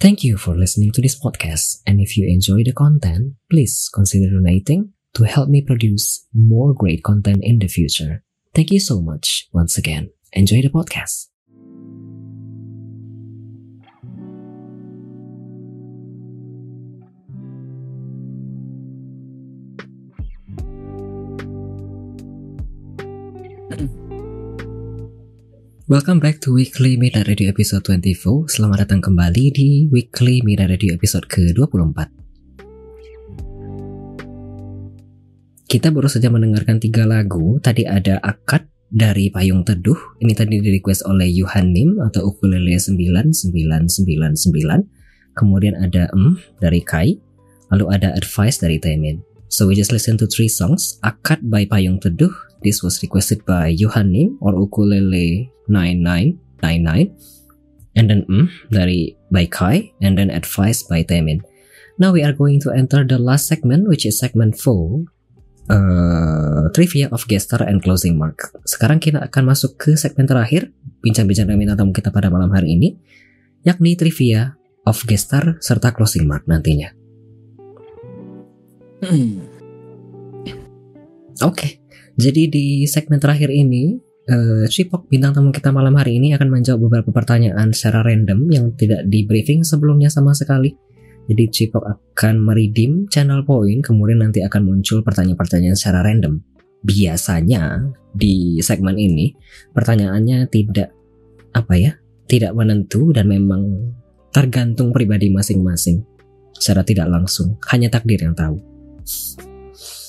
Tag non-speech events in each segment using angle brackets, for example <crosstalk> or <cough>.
Thank you for listening to this podcast, and if you enjoy the content, please consider donating to help me produce more great content in the future. Thank you so much once again. Enjoy the podcast. Welcome back to Weekly Media Radio episode 24. Selamat datang kembali di Weekly Media Radio episode ke-24. Kita baru saja mendengarkan tiga lagu. Tadi ada Akad dari Payung Teduh. Ini tadi di request oleh Yuhan Nim atau Ukulele 9999. Kemudian ada Em dari Kai. Lalu ada Advice dari Temin. So we just listen to three songs. Akad by Payung Teduh. This was requested by Yuhan Nim or Ukulele 9999 and then mm dari by Kai and then advice by Temin. Now we are going to enter the last segment which is segment 4 uh, trivia of guest star and closing mark. Sekarang kita akan masuk ke segmen terakhir bincang-bincang dengan tamu kita pada malam hari ini yakni trivia of guest star serta closing mark nantinya. Hmm. Oke, okay. jadi di segmen terakhir ini uh, Cipok bintang tamu kita malam hari ini akan menjawab beberapa pertanyaan secara random yang tidak di briefing sebelumnya sama sekali. Jadi Cipok akan meridim channel point, kemudian nanti akan muncul pertanyaan-pertanyaan secara random. Biasanya di segmen ini pertanyaannya tidak apa ya, tidak menentu dan memang tergantung pribadi masing-masing secara tidak langsung, hanya takdir yang tahu.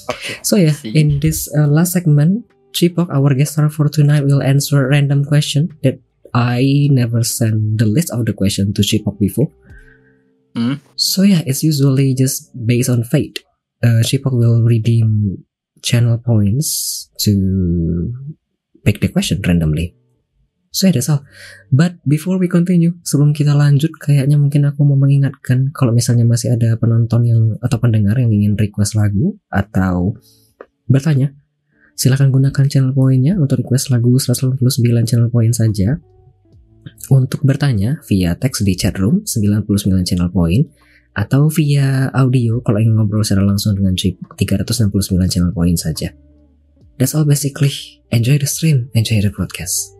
Okay. So yeah, in this uh, last segment, Chipok, our guest star for tonight, will answer a random question that I never sent the list of the question to Chipok before. Hmm? So yeah, it's usually just based on fate. Uh, Chipok will redeem channel points to pick the question randomly. So yeah, that's all. But before we continue, sebelum kita lanjut, kayaknya mungkin aku mau mengingatkan kalau misalnya masih ada penonton yang atau pendengar yang ingin request lagu atau bertanya, silahkan gunakan channel poinnya untuk request lagu 189 channel point saja. Untuk bertanya via teks di chat room 99 channel point atau via audio kalau ingin ngobrol secara langsung dengan Chip 369 channel point saja. That's all basically. Enjoy the stream, enjoy the broadcast.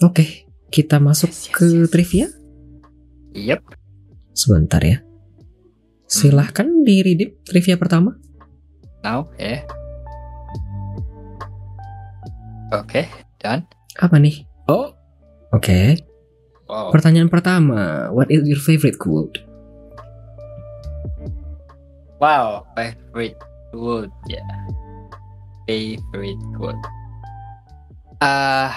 Oke, kita masuk Yes, yes, ke yes. trivia. Yep. Sebentar ya. Silahkan di redeem trivia pertama. Now, ya. Oke, done. Apa nih? Oh, oke. Wow. Pertanyaan pertama, what is your favorite quote? Wow, favorite quote ya. Favorite quote. Ah,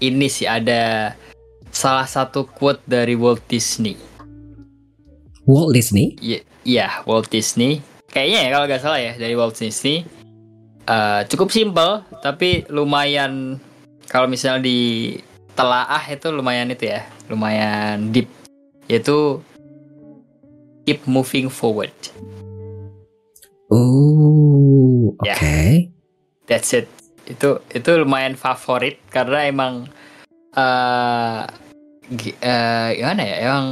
ini sih ada salah satu quote dari Walt Disney. Walt Disney? Iya, iya, Walt Disney. Kayaknya ya kalau nggak salah ya dari Walt Disney. Eh, cukup simple tapi lumayan kalau misalnya di telaah itu lumayan itu ya, lumayan deep. Yaitu keep moving forward. Oh, oke. Ya. That's it. Itu itu lumayan favorit karena emang eh gi- eh, gimana ya? Emang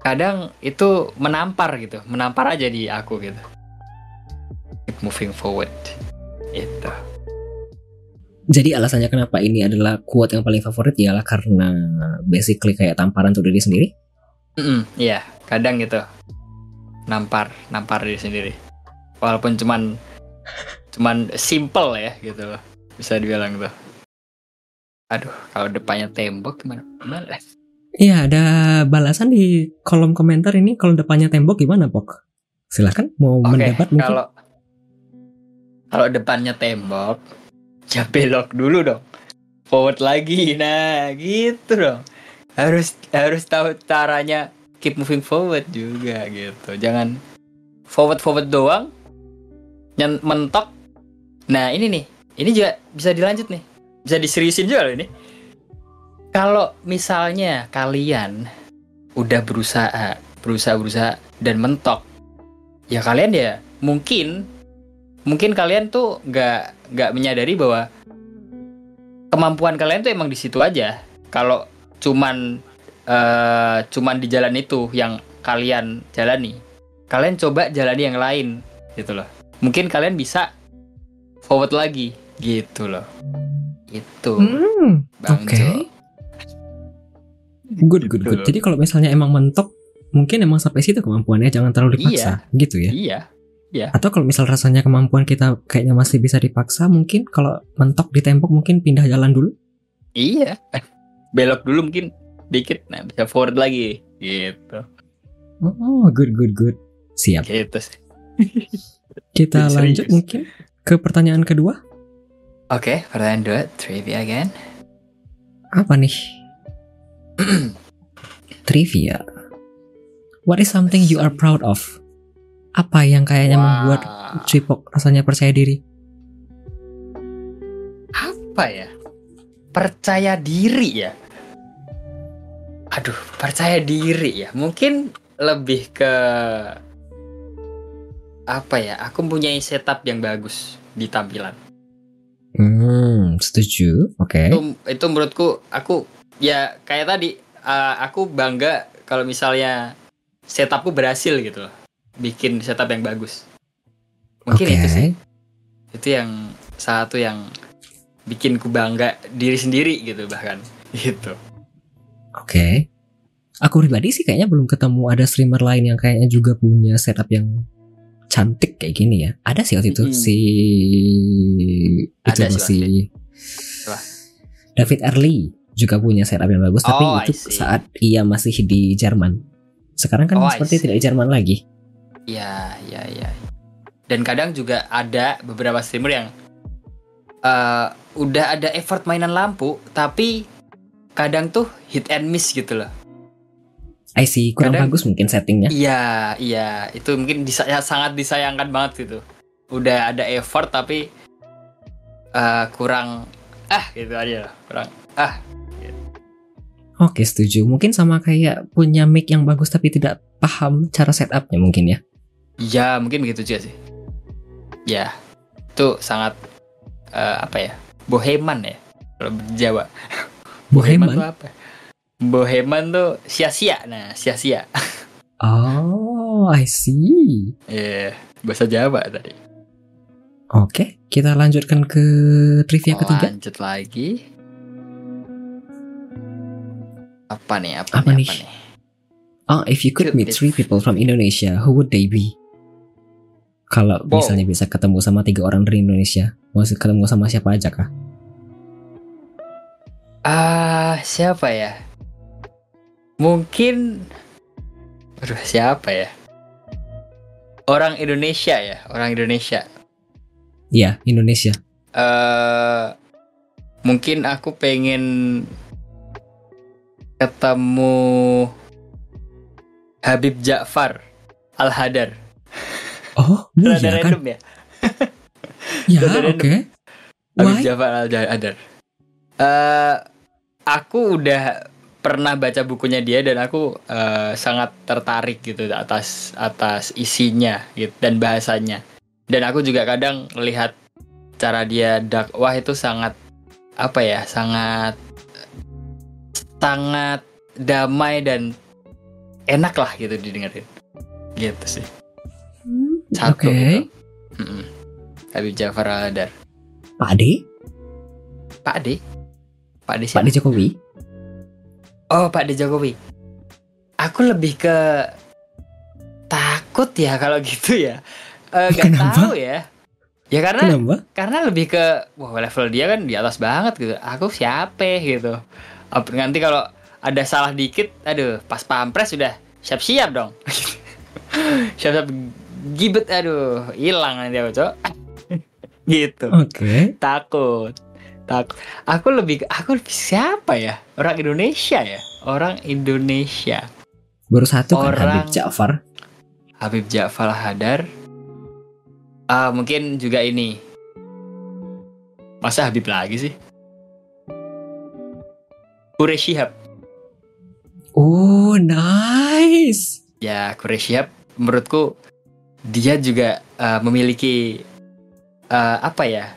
kadang itu menampar gitu, menampar aja di aku gitu. Keep moving forward. Itu. Jadi alasannya kenapa ini adalah quote yang paling favorit ialah karena basically kayak tamparan untuk diri sendiri. Mm-mm, Iya, kadang gitu. Nampar, nampar diri sendiri. Walaupun cuman cuman simple ya gitu loh. Bisa dibilang tuh. Aduh, kalau depannya tembok gimana? Gimana? Iya, ada balasan di kolom komentar ini kalau depannya tembok gimana, Pok? Silahkan mau Oke, mendebat mungkin. kalau kalau depannya tembok, ya belok dulu dong. Forward lagi, nah gitu dong. harus harus tahu caranya keep moving forward juga gitu jangan forward forward doang yang mentok nah ini nih. Ini juga bisa dilanjut nih. Bisa diseriusin juga loh ini. Kalau misalnya kalian udah berusaha berusaha berusaha dan mentok ya kalian ya mungkin mungkin kalian tuh nggak nggak menyadari bahwa kemampuan kalian tuh emang di situ aja. Kalau cuman uh, cuman di jalan itu yang kalian jalani kalian coba jalani yang lain gitu loh. Mungkin kalian bisa forward lagi gitu loh itu Hmm, Bang oke. Jo. Good, good, good. Gitu. Jadi kalau misalnya emang mentok, mungkin emang sampai situ kemampuannya, jangan terlalu dipaksa, gitu ya. iya Atau kalau misal rasanya kemampuan kita kayaknya masih bisa dipaksa, mungkin kalau mentok di tembok mungkin pindah jalan dulu. iya <laughs> belok dulu mungkin dikit nah bisa forward lagi gitu Oh, good, good, good. Siap. gitu sih Kita <laughs> lanjut mungkin ke pertanyaan kedua. oke pertanyaan dua trivia again Apa nih? <clears throat> Trivia. What is something you are proud of? Apa yang kayaknya membuat Wah, Cipok rasanya percaya diri? apa ya percaya diri ya aduh percaya diri ya mungkin lebih ke apa ya aku mempunyai setup yang bagus di tampilan Hmm, setuju. Oke. itu itu menurutku aku ya kayak tadi uh, aku bangga kalau misalnya setupku berhasil gitu loh bikin setup yang bagus mungkin Oke. itu sih itu yang satu yang bikin ku bangga diri sendiri gitu bahkan <laughs> gitu Oke. Aku pribadi sih kayaknya belum ketemu ada streamer lain yang kayaknya juga punya setup yang cantik kayak gini ya. Ada sih waktu itu Mm-mm. si itu Ada sih, si. David Early juga punya setup yang bagus tapi Oh, I itu saat ia masih di Jerman. Sekarang kan Oh, seperti tidak di Jerman lagi. ya ya ya dan kadang juga ada beberapa streamer yang uh, udah ada effort mainan lampu tapi kadang tuh hit and miss gitu loh I see, kurang Kadang- bagus mungkin settingnya. Iya, iya, itu mungkin disa- ya, sangat disayangkan banget gitu. Udah ada effort tapi eh, kurang ah gitu aja, lah, kurang ah. Oke, setuju. Mungkin sama kayak punya mic yang bagus tapi tidak paham cara setupnya mungkin ya. Ya mungkin begitu juga sih. Ya, itu sangat eh, apa ya? Boheman ya kalau Jawa. <laughs> Boheman. tuh apa? Boheman tuh sia-sia. Nah, sia-sia. Oh, I see. Iya, bahasa Jawa tadi. Oke, kita lanjutkan ke trivia Oh, ketiga. Lanjut lagi. Apa nih? Apa, Apa nih? nih? Apa nih? Oh, if you could meet three people from Indonesia, who would they be? Kalau Wow. misalnya bisa ketemu sama tiga orang dari Indonesia, mau ketemu sama siapa aja kah? Ah, siapa ya? Mungkin Aduh, siapa ya? Orang Indonesia ya, orang Indonesia. Iya, Indonesia. eh mungkin aku pengen ketemu Habib Ja'far Al-Hadar. Oh, <laughs> Rada iya kan? random ya? <laughs> Ya, oke. Habib Why? Ja'far Al-Hadar. Eh aku udah pernah baca bukunya dia dan aku eh, sangat tertarik gitu atas atas isinya gitu dan bahasanya. Dan aku juga kadang lihat cara dia dakwah itu sangat apa ya, sangat sangat damai dan enak lah gitu didengerin. Gitu sih. Hmm, Satu Oke. gitu. Mm-mm. Habib Ja'far Al-Hadar. Pak Ade, Pak D. Pak D Pak? Ade Jokowi. Oh, Pak D Jokowi. Aku lebih ke takut ya kalau <laughs> gitu ya. Eh gak Kenapa? tahu ya. Ya karena Kenapa? karena lebih ke wah level dia kan di atas banget gitu. Aku siapa gitu. Nanti kalau ada salah dikit, aduh, pas pampres sudah siap-siap dong. <laughs> siap-siap gibet aduh, hilang nanti aku, Cok. <laughs> gitu. Oke. Takut. Takut. Aku lebih aku lebih siapa ya? Orang Indonesia ya? orang Indonesia. Baru satu kan Orang- Habib Ja'far. Habib Ja'far Hadar. Ah, mungkin juga ini. Masa Habib lagi sih? Quraish Shihab. Oh, nice. Ya, Quraish Shihab menurutku dia juga eh, memiliki eh, apa ya?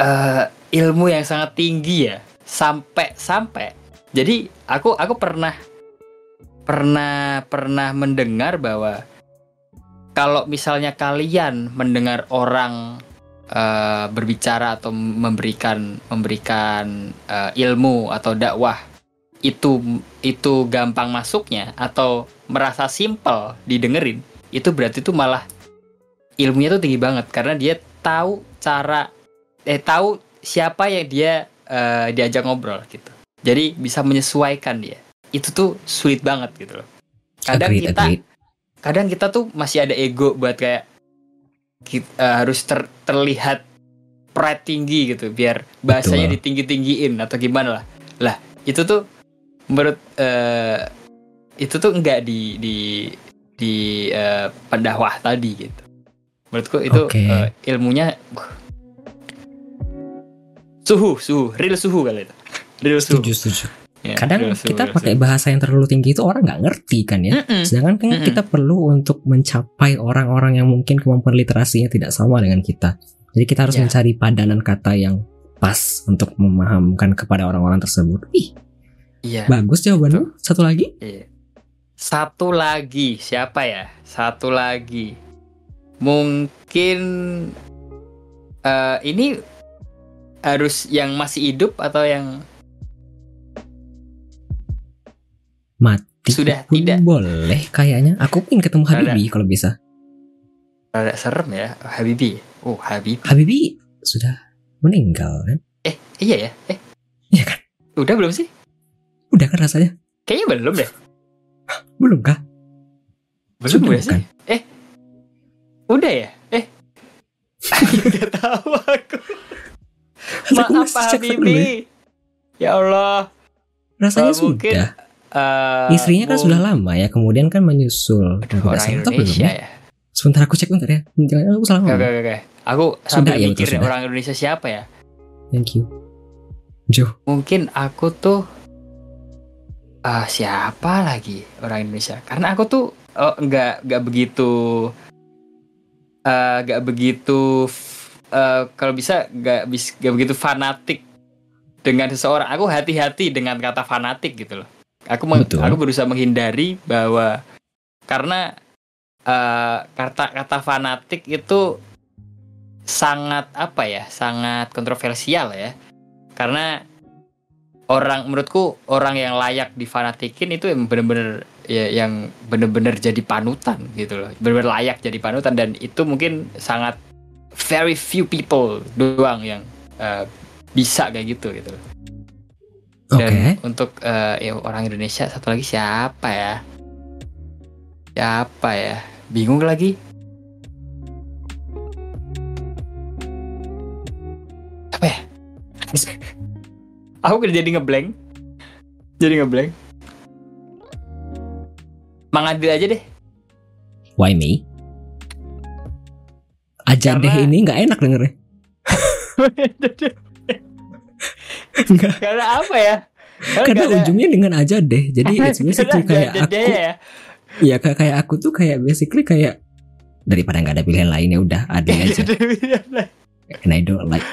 Eh, ilmu yang sangat tinggi ya. Sampai sampai. Jadi aku aku pernah pernah pernah mendengar bahwa kalau misalnya kalian mendengar orang eh, berbicara atau memberikan memberikan eh, ilmu atau dakwah itu itu gampang masuknya atau merasa simple didengerin itu berarti itu malah ilmunya tuh tinggi banget karena dia tahu cara eh tahu siapa yang dia eh, diajak ngobrol gitu jadi bisa menyesuaikan dia itu tuh sulit banget gitu loh kadang Agreed, kita agreed. kadang kita tuh masih ada ego buat kayak kita, eh, harus ter- terlihat pride tinggi gitu biar bahasanya Betul. ditinggi tinggiin atau gimana lah lah itu tuh menurut eh, itu tuh enggak di di di eh, pendakwah tadi gitu menurutku itu Oke. eh, ilmunya uh, suhu suhu real suhu kali itu real suhu Setuju, setuju. Ya, Kadang real suhu, kita real pakai suhu. bahasa yang terlalu tinggi itu orang nggak ngerti kan ya. Mm-mm. Sedangkan kan Mm-mm. kita perlu untuk mencapai orang-orang yang mungkin kemampuan literasinya tidak sama dengan kita. Jadi kita harus Ya. mencari padanan kata yang pas untuk memahamkan kepada orang-orang tersebut. Ih, iya bagus jawabannya. Satu lagi? Iya. Satu lagi siapa ya? Satu lagi. Mungkin eh ini harus yang masih hidup atau yang Mati Sudah tidak. boleh kayaknya. Aku ingin ketemu Ada. Habibi kalau bisa. rada serem ya? Habibi. Oh, Habibi. Habibi sudah meninggal kan? Eh, iya ya? Eh, Iya kan? udah belum sih? Udah kan rasanya? Kayaknya belum deh. Belum kah? Belum Sudah udah sih? bukan? Eh. Udah ya? Eh. <laughs> Gak tahu aku. Maaf Pak cek dulu ya. Ya Allah. Rasanya Eh, mungkin, sudah. eh, Istrinya kan sudah lama ya, kemudian kan menyusul. Aduh, orang atau belum Indonesia ya? ya. Sebentar aku cek bentar ya. Jangan aku salah Oke, ngomong. oke, oke. Aku Sudah, ya, betul, mikir sudah. orang Indonesia siapa ya? Thank you. Jo, Mungkin aku tuh ah siapa lagi orang Indonesia? Karena aku tuh oh, nggak nggak begitu eh, nggak begitu eh, kalau bisa nggak bis nggak begitu fanatik dengan seseorang. Aku hati-hati dengan kata fanatik gitu loh. Aku meng- Betul. aku berusaha menghindari bahwa karena eh, kata-kata fanatik itu sangat apa ya sangat kontroversial ya karena orang menurutku orang yang layak difanatikin itu yang bener-bener ya yang bener-bener jadi panutan gitu loh bener-bener layak jadi panutan dan itu mungkin sangat very few people doang yang eh, bisa kayak gitu gitu. Dan untuk eh, ya, orang Indonesia satu lagi siapa ya? Siapa ya? Bingung lagi. Apa ya? <laughs> Aku jadi ngeblank. Jadi ngeblank. Mang Adil aja deh. Why me? Aja deh Karena- ini nggak enak dengernya. Nggak, <laughs> karena apa ya karena nggak ada- ujungnya dengan aja deh. Jadi <laughs> it's basically Karena kayak nggak aku, deh ya ya kayak kayak aku tuh kayak basically kayak daripada nggak ada pilihan lain ya udah ada <laughs> aja. And I don't like.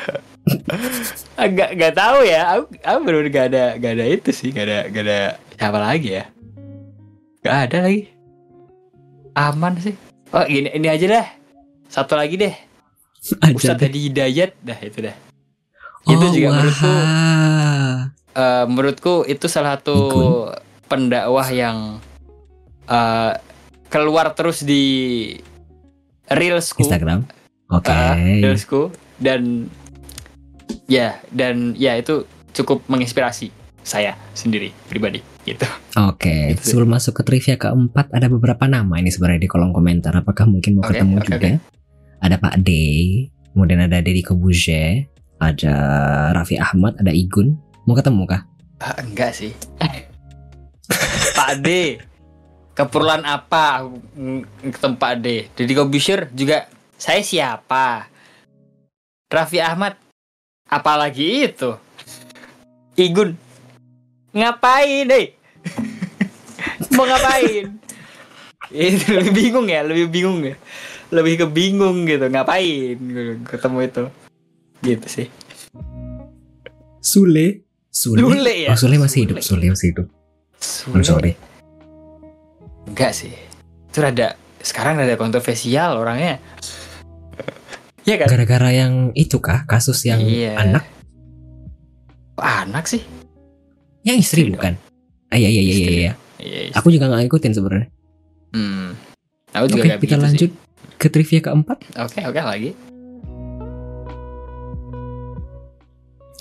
Agak nggak tahu ya. Aku, aku benar gak ada gak ada itu sih. Gak ada gak ada siapa lagi ya. Gak ada lagi. Aman sih. Oh gini ini aja dah. Satu lagi deh. <laughs> Ustadz. Hadi Hidayat dah itu dah. Itu oh, juga menurutku wah. eh, menurutku itu salah satu Ikun. pendakwah yang eh, keluar terus di reelsku. Instagram. Oke. Ah, Reelsku dan ya dan ya itu cukup menginspirasi saya sendiri pribadi gitu. Oke, Gitu sih. sebelum masuk ke trivia keempat ada beberapa nama ini sebenarnya di kolom komentar. Apakah mungkin mau Oke, ketemu oke, juga? Ada Pak D, kemudian ada Deddy Kebuje, ada Raffi Ahmad, ada Igun. Mau ketemu kah? Ah, enggak sih. <laughs> Pak D. Keperluan apa ng- ketemu Pak D? Deddy Kobusher juga saya siapa? Raffi Ahmad apalagi itu? Igun ngapain deh? <laughs> Mau ngapain? itu lebih bingung ya, lebih bingung ya. Lebih ke bingung gitu, ngapain gitu, ketemu itu. Gitu sih. Sule. Sule. Sule ya? Oh, Sule masih hidup. Sule masih hidup. I'm sorry. Enggak sih. Itu rada sekarang rada kontroversial orangnya. Iya kan? Gara-gara yang itu kah? Kasus yang Iya. anak? Anak sih? Yang istri Istri bukan? Ah, iya, iya, iya, iya, iya. Iya. iya. Aku juga nggak ngikutin sebenarnya. Hmm. Aku juga Oke, nggak kita begitu lanjut ke trivia keempat. Oke, oke lagi.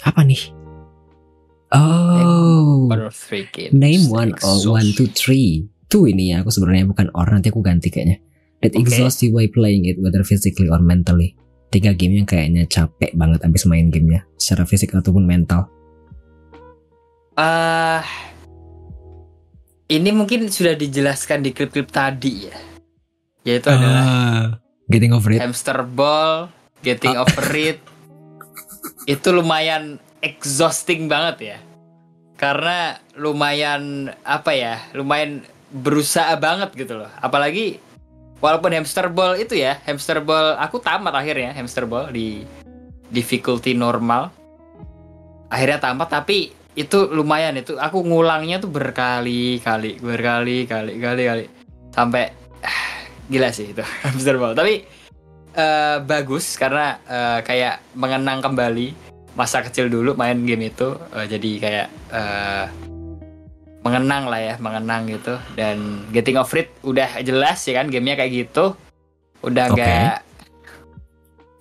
Apa nih? Oh, One or three games. name one or one two three. Tuh ini ya, aku sebenarnya bukan orang nanti aku ganti kayaknya. That Oke. exhaust you while playing it, whether physically or mentally. Tiga game yang kayaknya capek banget habis main gamenya, secara fisik ataupun mental. Ah, ini mungkin sudah dijelaskan di klip-klip tadi ya. Yaitu adalah Ah, getting over it. hamster ball, getting Ah. over it. <laughs> Itu lumayan exhausting banget ya. Karena lumayan apa ya? Lumayan berusaha banget gitu loh. Apalagi walaupun hamster ball itu ya, hamster ball aku tamat akhirnya hamster ball di difficulty normal. Akhirnya tamat tapi itu lumayan itu aku ngulangnya tuh berkali-kali, berkali-kali, kali-kali sampai gila sih itu. <laughs> Hamster ball. Tapi eh, bagus karena eh, kayak mengenang kembali masa kecil dulu main game itu Eh, jadi kayak eh, mengenang lah ya mengenang gitu. Dan getting over it udah jelas ya kan gamenya kayak gitu. Udah nggak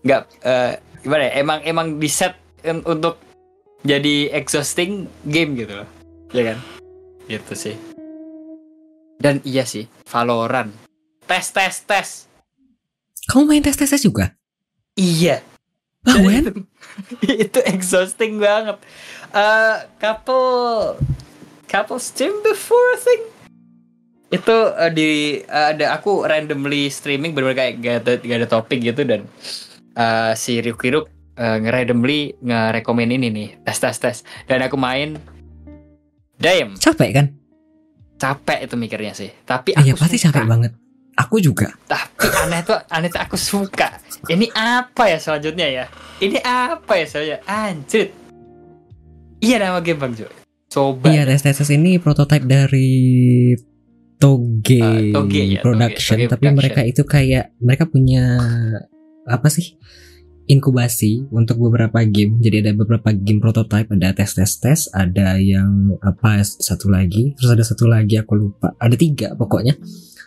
nggak eh, gimana ya emang emang di set un- untuk jadi exhausting game gitu loh. Ya kan? Gitu sih. Dan iya sih Valorant tes tes tes Kamu main tes tes juga? iya when? itu, <laughs> itu exhausting banget. Uh, couple couple stream before I think itu uh, di uh, ada aku randomly streaming benar kayak gak ada, gak ada topik gitu dan uh, si Ryuk Ryuk uh, nge-randomly nge-rekomen ini nih tes tes tes dan aku main Damn, Capek kan? capek itu mikirnya sih. Tapi aku Iya pasti suka. capek banget. Aku juga. Tapi aneh tuh, aneh tuh aku suka. Ini apa ya selanjutnya ya? Ini apa ya selanjutnya? Anjir. Iya nama game Bang Jo. Coba. Iya tes ini prototipe dari Toge, Ah, Toge ya, Production, Toge- Toge tapi Production. mereka itu kayak mereka punya apa sih? inkubasi untuk beberapa game. Jadi ada beberapa game prototype, ada tes tes tes, ada yang apa satu lagi, terus ada satu lagi aku lupa. Ada tiga pokoknya.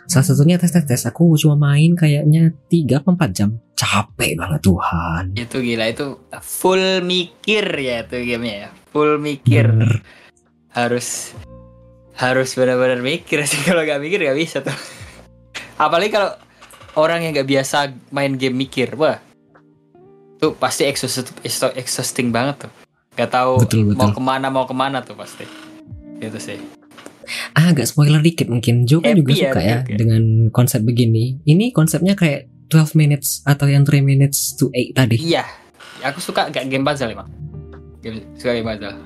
Salah satunya tes tes tes. Aku cuma main kayaknya tiga atau empat jam. Capek banget Tuhan. Itu gila itu full mikir ya itu gamenya ya. Full mikir. Bener. Harus harus benar-benar mikir sih <laughs> kalau nggak mikir nggak bisa tuh. Apalagi kalau orang yang nggak biasa main game mikir, wah tuh pasti exhaust, exhausting banget tuh. Gak tahu Betul, betul. mau ke mana mau ke mana tuh pasti. Gitu sih. Ah, agak spoiler dikit mungkin. Joe kan juga ya, suka ya oke. dengan konsep begini. Ini konsepnya kayak 12 minutes atau yang 3 minutes to 8 tadi. Iya, aku suka gak game puzzle emang. Game, suka game puzzle.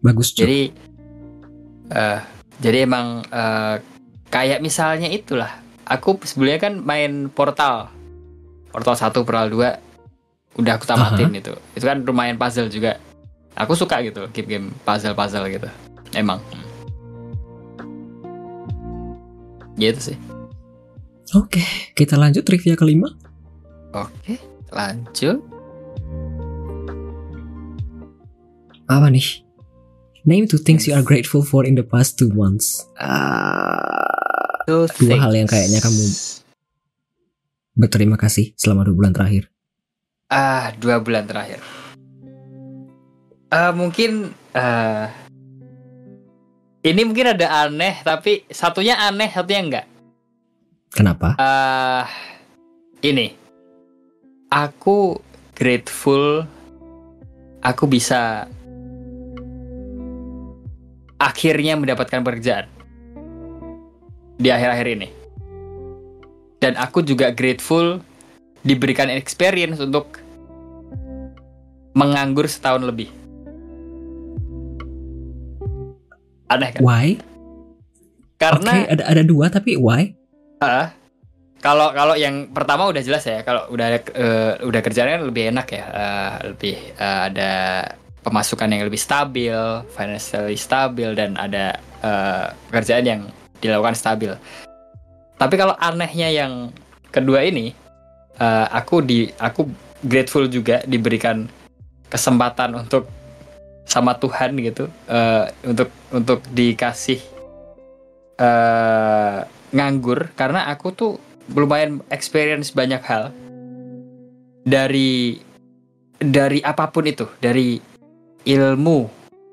Bagus Joe. Jadi, eh jadi emang eh, kayak misalnya itulah. Aku sebelumnya kan main Portal, Portal 1, Portal 2, udah aku tamatin itu. Itu kan lumayan puzzle juga. Aku suka gitu game-game puzzle-puzzle gitu. Emang. Gitu sih. Oke, kita lanjut trivia kelima. Oke, lanjut. Apa nih? Name two things you are grateful for in the past two months. Two Dua hal yang kayaknya kamu- berterima kasih selama dua bulan terakhir. Ah, dua bulan terakhir. Eh mungkin eh ini mungkin ada aneh, tapi satunya aneh, satunya enggak. Kenapa? Ah, ini, aku grateful, aku bisa akhirnya mendapatkan pekerjaan di akhir-akhir ini. Dan aku juga grateful diberikan experience untuk menganggur setahun lebih. Aneh kan? Why? Karena Oke, ada ada dua tapi why? Ah, kalau kalau yang pertama udah jelas ya, kalau udah eh, udah kerjaan kan lebih enak ya, eh, lebih eh, ada pemasukan yang lebih stabil, financially stabil dan ada eh, pekerjaan yang dilakukan stabil. Tapi kalau anehnya yang kedua ini, eh, aku di aku grateful juga diberikan kesempatan untuk sama Tuhan gitu, eh, untuk untuk dikasih eh nganggur. Karena aku tuh lumayan experience banyak hal. Dari dari apa pun itu dari ilmu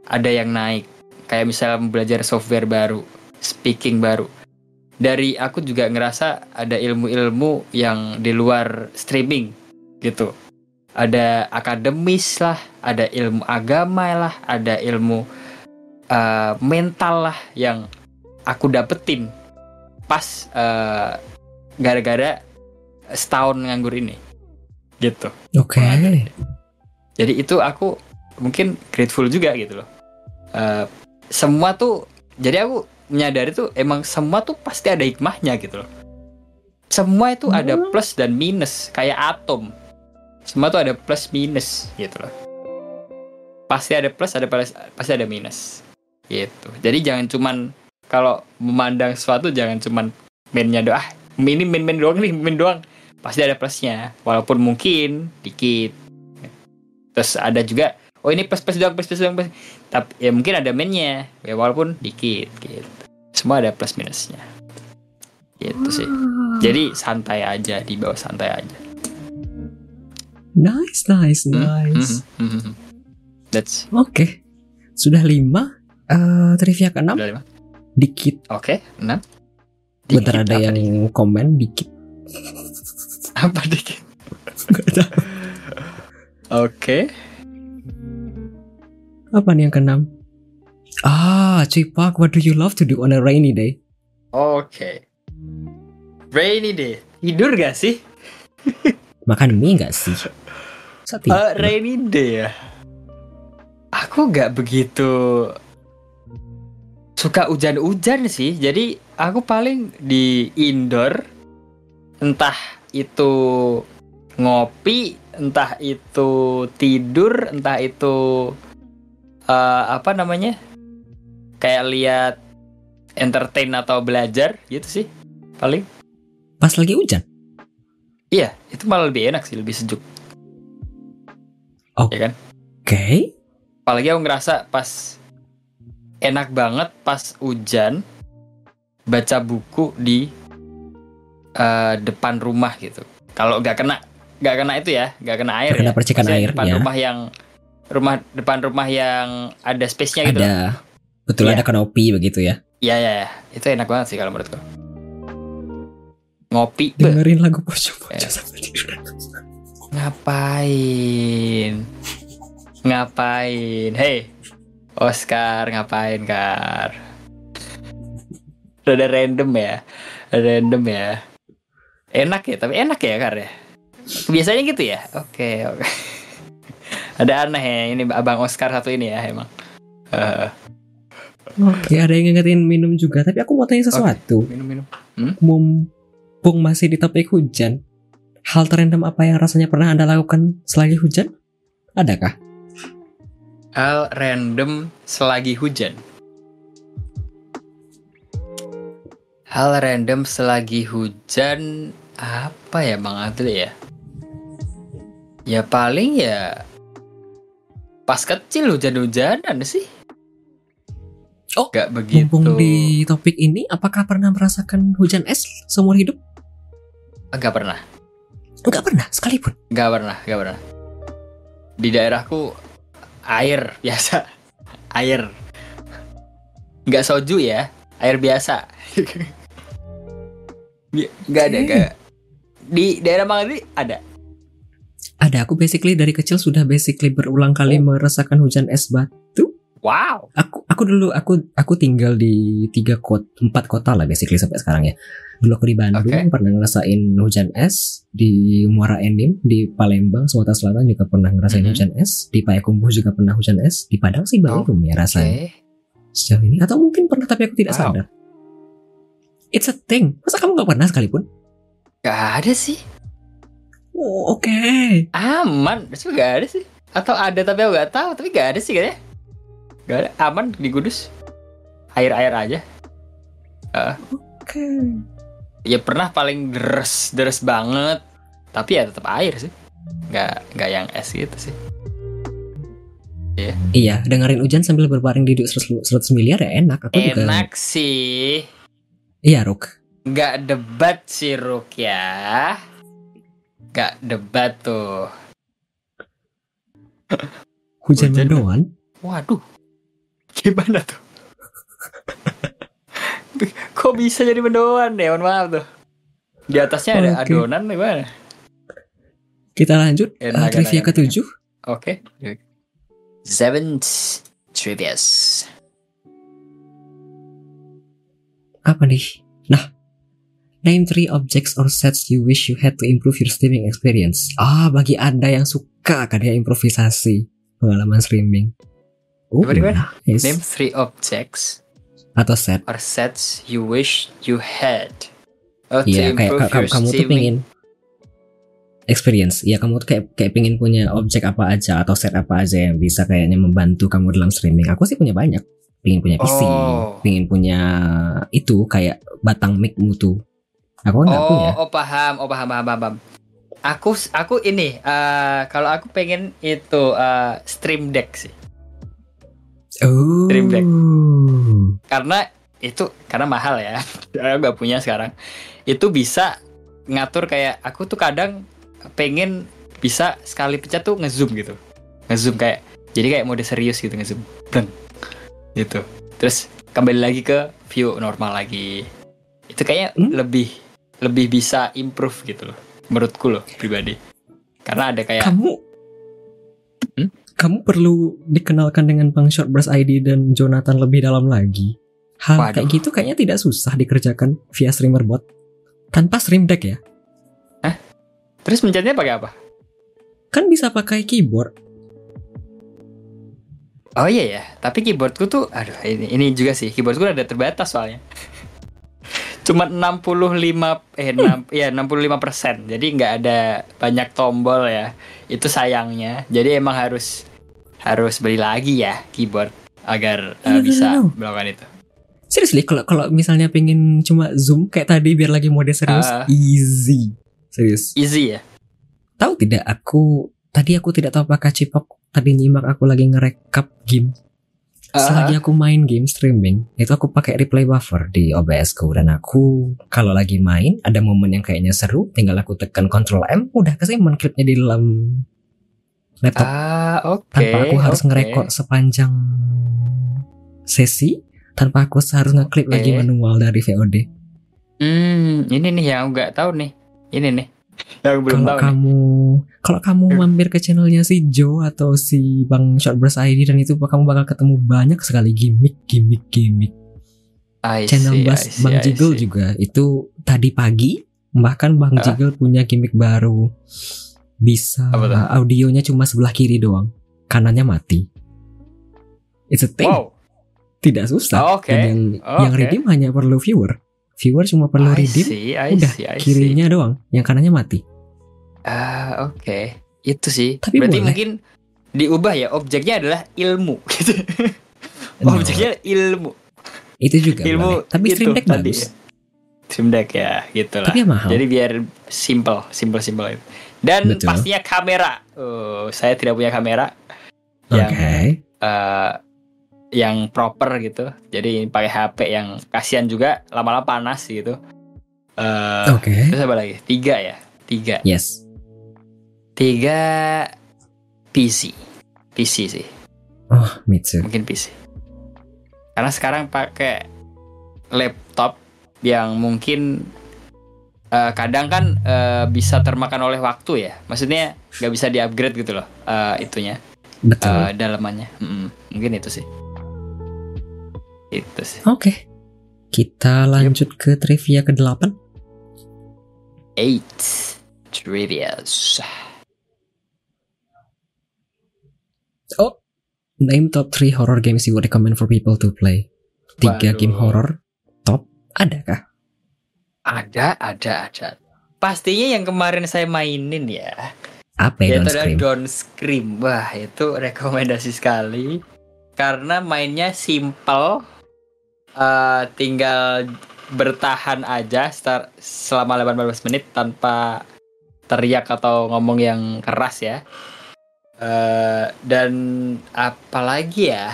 ada yang naik. Kayak misalnya belajar software baru speaking baru. Dari aku juga ngerasa ada ilmu-ilmu yang di luar streaming gitu ada akademis lah ada ilmu agama lah ada ilmu eh, mental lah yang aku dapetin pas eh, gara-gara setahun nganggur ini. Gitu. Oke. jadi itu aku mungkin grateful juga gitu loh. Eh, semua tuh jadi aku menyadari tuh emang semua tuh pasti ada hikmahnya gitu loh. Semua itu ada plus dan minus kayak atom semua tuh ada plus minus gitu loh. Pasti ada plus ada plus pasti ada minus. Gitu. Jadi jangan cuman kalau memandang sesuatu jangan cuman mainnya doang. Ah ini main main doang nih main doang. Pasti ada plusnya. Walaupun mungkin dikit. Terus ada juga oh ini plus plus doang plus plus doang plus. tapi ya mungkin ada mainnya. Ya walaupun dikit gitu. Semua ada plus minusnya. Gitu sih. Jadi santai aja di bawah santai aja Nice, nice, Hmm, nice. hmm, hmm, that's Oke. Sudah lima. Eh trivia udah lima dikit. oke enam Bentar Dikit ada apa yang nih? komen dikit. apa dikit oke Apa nih yang keenam? Ah, Cipak, what do you love to do on a rainy day? oke rainy day tidur gak sih Makan mie gak sih? Tidur. rainy day ya. Aku gak begitu suka hujan-hujan sih. Jadi aku paling di indoor. Entah itu ngopi, entah itu tidur, entah itu eh, apa namanya? Kayak lihat entertain atau belajar gitu sih. Paling. Pas lagi hujan. Iya, itu malah lebih enak sih, lebih sejuk. Oh. Ya kan? Oke. apalagi aku ngerasa pas enak banget pas hujan baca buku di eh, depan rumah gitu kalau nggak kena nggak kena itu ya nggak kena air kena ya. percikan Maksudnya air, depan ya. rumah yang rumah depan rumah yang ada space-nya gitu. Ada. Betul Iya. ada kanopi begitu ya. Iya ya, ya. itu enak banget sih kalau menurutku ngopi Dengerin lagu pocong-pocong Ya. sambil tidur. Ngapain? Ngapain? Hei Oscar ngapain kar? Rada random ya? Random ya? Enak ya? Tapi enak ya kar ya? Biasanya gitu ya? Oke oke. <laughs> Ada aneh ya ini abang Oscar satu ini ya emang. Eh, Oke, ada yang ngingetin minum juga. Tapi aku mau tanya sesuatu. minum minum. Mumpung masih di topik hujan, hal terendam apa yang rasanya pernah anda lakukan selagi hujan? Adakah? hal random selagi hujan hal random selagi hujan apa ya Bang Adli ya ya paling ya pas kecil hujan-hujanan sih Oh, gak begitu Mumpung di topik ini, apakah pernah merasakan hujan es seumur hidup? Gak pernah Enggak pernah, sekalipun. Gak pernah, gak pernah. Di daerahku air <laughs> biasa, air. Gak soju ya, air biasa. <laughs> Bi- Gak ada, Oke. gak. Di daerah Mangadi ada. Ada, aku basically dari kecil sudah basically berulang kali Oh. merasakan hujan es batu. Wow. Aku aku dulu aku aku tinggal di tiga kota empat kota lah basically sampai sekarang ya. Dulu aku di Bandung Oke. pernah ngerasain hujan es di Muara Enim di Palembang Sumatera Selatan juga pernah ngerasain Mhm. hujan es di Payakumbuh juga pernah hujan es di Padang sih Oh, belum ya rasanya sejauh ini atau mungkin pernah tapi aku tidak Wow. sadar. It's a thing. Masa kamu nggak pernah sekalipun? Gak ada sih. Oh, oke. Aman. Terus gak ada sih. Atau ada tapi aku gak tahu. Tapi gak ada sih kayaknya. Gak ada. Aman di Kudus. Air-air aja. Oke. Ya pernah paling deres deres banget. Tapi ya tetap air sih. Gak gak yang es gitu sih. Iya, dengerin hujan sambil berbaring di duduk 100, 100 miliar ya enak. Aku juga. Enak sih. Iya, Ruk. Gak debat sih Ruk ya. Gak debat tuh. Hujan Hujan. mendoan. Waduh. Gimana tuh? Kok bisa jadi mendoan ya? Mohon maaf tuh. Di atasnya ada Oke. adonan gimana? Kita lanjut uh, trivia ketujuh. Oke. Seven trivias. Apa nih? Nah, name three objects or sets you wish you had to improve your streaming experience. Ah, bagi anda yang suka kan ya improvisasi pengalaman streaming. Oh, Gimana, gimana? nice. Name three objects Atau set. or sets you wish you had. Oh, to Iya, kayak ka- kamu tuh pingin experience. Iya, kamu tuh kayak kayak pingin punya objek apa aja atau set apa aja yang bisa kayaknya membantu kamu dalam streaming. Aku sih punya banyak. Pingin punya PC, Oh. pingin punya itu kayak batang mic-mu tuh. Aku kan nggak oh, punya. oh paham, oh paham, paham, paham. Aku aku ini eh, kalau aku pengen itu eh, stream deck sih. Oh. Stream Deck. karena itu karena mahal ya <laughs> aku nggak punya sekarang itu bisa ngatur kayak aku tuh kadang pengen bisa sekali pencet tuh ngezoom gitu ngezoom kayak jadi kayak mode serius gitu ngezoom Breng. gitu terus kembali lagi ke view normal lagi itu kayaknya Hmm? lebih lebih bisa improve gitu loh menurutku loh pribadi karena ada kayak Kamu? Kamu perlu dikenalkan dengan Bang Shortburst ID dan Jonathan lebih dalam lagi. Hal Waduh. kayak gitu kayaknya tidak susah dikerjakan via streamer bot. Tanpa stream deck ya. terus pencetnya pakai apa Kan bisa pakai keyboard. Oh iya ya, tapi keyboardku tuh, aduh ini ini juga sih keyboardku ada terbatas soalnya. <laughs> Cuma 65 eh 6 ya 65 persen, jadi nggak ada banyak tombol ya. Itu sayangnya. Jadi emang harus harus beli lagi ya keyboard agar uh, no, bisa no, no. melakukan itu. Seriously, kalau kalau misalnya pengen cuma zoom kayak tadi biar lagi mode serius, Ah. easy. Serius. Easy ya. Tahu tidak aku tadi aku tidak tahu apakah Cipok tadi nyimak aku lagi ngerekap game. Selagi aku main game streaming, itu aku pakai replay buffer di OBS ku dan aku kalau lagi main ada momen yang kayaknya seru, tinggal aku tekan Ctrl M, udah kesimpan klipnya di dalam laptop Ah, oke. tanpa aku harus oke. ngerekord sepanjang sesi, tanpa aku harus ngeklip Oke. lagi manual dari VOD. Hmm, ini nih yang nggak tahu nih. Ini nih. Yang belum Kalau kamu kalau kamu mampir ke channelnya si Joe atau si Bang Shortburst ID dan itu kamu bakal ketemu banyak sekali gimmick gimmick gimmick. I channel see, Bas see, Bang Jiggle juga itu tadi pagi bahkan Bang Ah. Jiggle punya gimmick baru bisa audionya cuma sebelah kiri doang kanannya mati it's a thing Wow. tidak susah Oh, Oke. dan yang yang Oke. redeem hanya perlu viewer viewer cuma perlu I redeem see, I udah see, I see. kirinya doang yang kanannya mati Ah, oke. Itu sih. Tapi Berarti boleh. mungkin diubah ya objeknya adalah ilmu <laughs> gitu. No, objeknya ilmu. itu juga ilmu boleh tapi stream deck tadi. bagus Stream deck ya, gitu lah. tapi ya mahal Jadi biar simple, simple simple itu. Dan Betul. pastinya kamera. Oh, saya tidak punya kamera oke yang eh, yang proper gitu. Jadi pakai HP yang kasihan juga lama-lama panas gitu. Eh, oke Terus apa lagi? Tiga ya, tiga. yes Tiga PC. PC sih, oh me too mungkin PC. Karena sekarang pakai laptop yang mungkin eh, kadang kan eh, bisa termakan oleh waktu ya. Maksudnya nggak bisa di-upgrade gitu loh eh, itunya, betul eh, dalamannya. Mm-mm. Mungkin itu sih. Itu sih. Oke. Kita lanjut ke trivia ke-8. Eight trivias. Oh, name top 3 horror games you would recommend for people to play. Tiga Waduh. game horror top adakah? Ada, ada, ada. Pastinya yang kemarin saya mainin ya. Apa ya, Don't adalah Scream? Don't Scream. Wah, itu rekomendasi sekali. Karena mainnya simple. Eh, tinggal bertahan aja star- selama 18 menit tanpa teriak atau ngomong yang keras ya. Eh, dan apalagi ya?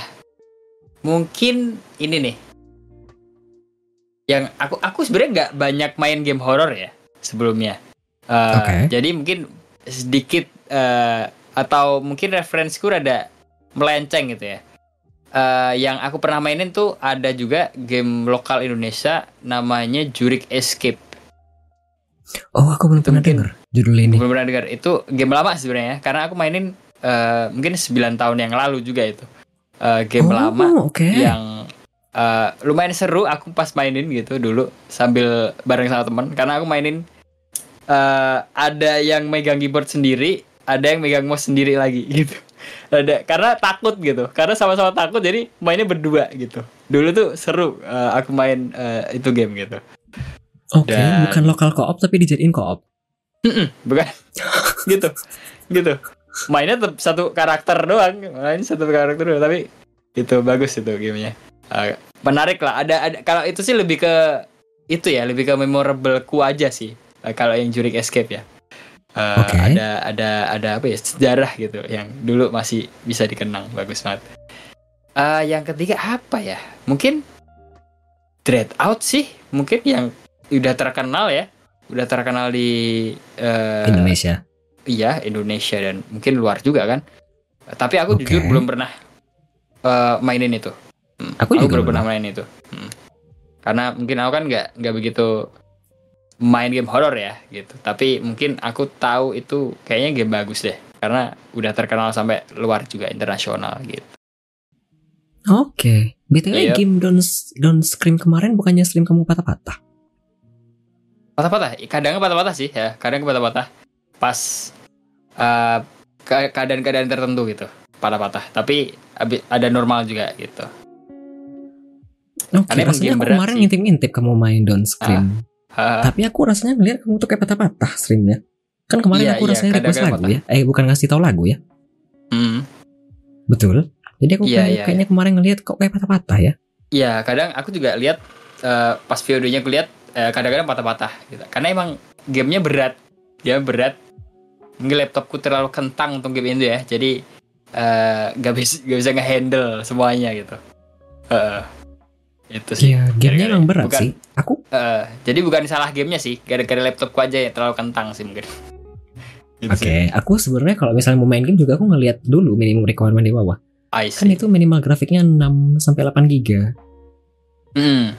Mungkin ini nih. Yang aku aku sebenarnya nggak banyak main game horor ya sebelumnya. Eh, Oke. Jadi mungkin sedikit eh, atau mungkin referensiku rada melenceng gitu ya. Eh, yang aku pernah mainin tuh ada juga game lokal Indonesia namanya Jurik Escape. Oh, aku belum pernah dengar judul ini. Belum pernah dengar. Itu game lama sebenarnya karena aku mainin eh, mungkin 9 tahun yang lalu juga itu. Eh, game oh, lama oke. yang eh, lumayan seru aku pas mainin gitu dulu sambil bareng sama teman karena aku mainin eh, ada yang megang keyboard sendiri ada yang megang mouse sendiri lagi <laughs> gitu ada karena takut gitu. Karena sama-sama takut jadi mainnya berdua gitu. Dulu tuh seru eh, aku main eh, itu game gitu. Oke, dan- bukan lokal co-op tapi dijadiin co-op. bukan. <laughs> Gitu. Gitu. Mainnya tetap satu karakter doang. Main satu karakter doang tapi itu bagus itu gamenya. Eh, menarik lah. Ada ada kalau itu sih lebih ke itu ya lebih ke memorable ku aja sih. Eh, kalau yang Jurik Escape ya Eh, Oke. ada ada ada apa ya sejarah gitu yang dulu masih bisa dikenang bagus banget Eh, yang ketiga apa ya mungkin Dread Out sih mungkin yang udah terkenal ya udah terkenal di eh, Indonesia. Iya Indonesia dan mungkin luar juga kan. Tapi aku Oke. jujur belum pernah eh, mainin itu. Hmm, Aku juga belum belum. pernah main itu. Hmm. Karena mungkin aku kan nggak nggak begitu main game horror ya gitu. Tapi mungkin aku tahu itu kayaknya game bagus deh. Karena udah terkenal sampai luar juga internasional gitu. Oke. BTW Iya. game Don't, Don't Scream kemarin bukannya stream kamu patah-patah? Patah-patah, kadang patah-patah sih ya. Kadang patah-patah pas ke- keadaan-keadaan tertentu gitu. Patah-patah. Tapi ada normal juga gitu. Oke, emang rasanya aku kemarin ngintip-ngintip kamu main Don't Scream. Ha, Tapi aku rasanya ngeliat kamu tuh kayak patah-patah streamnya. Kan kemarin Iya, aku iya, rasanya request lagu ya. Eh bukan ngasih tahu lagu ya. hmm. Betul. Jadi aku Iya, kayak- iya, kayaknya kemarin ngeliat kok kayak patah-patah ya. Iya, kadang aku juga lihat eh, pas videonya aku lihat eh, kadang-kadang patah-patah gitu. Karena emang gamenya berat. Dia berat. Mungkin laptopku terlalu kentang untuk game itu ya. Jadi eh, nggak bisa nggak bisa ngehandle semuanya gitu. Heeh. Itu sih. Iya, gamenya emang berat bukan- sih. Aku Eh, jadi bukan salah gamenya sih. Gara-gara laptopku aja yang terlalu kentang sih mungkin. Gitu Oke, sih. aku sebenarnya kalau misalnya mau main game juga aku ngeliat dulu minimum requirement di bawah. I Kan itu minimal grafiknya 6 sampai 8 giga. Hmm,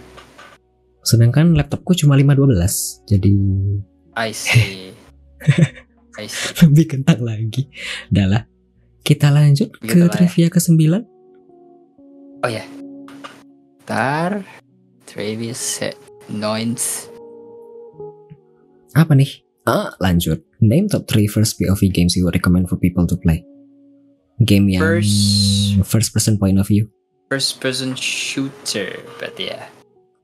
Sedangkan laptopku cuma 512. Jadi I see. <laughs> I see. lebih kentang lagi. Udah lah. Kita lanjut Begitu ke lah ya. trivia ke-9. Tar Travis Noins Apa nih? Ah, lanjut. Name top 3 first POV games you would recommend for people to play. Game yang First- first person point of view. first person shooter berarti ya.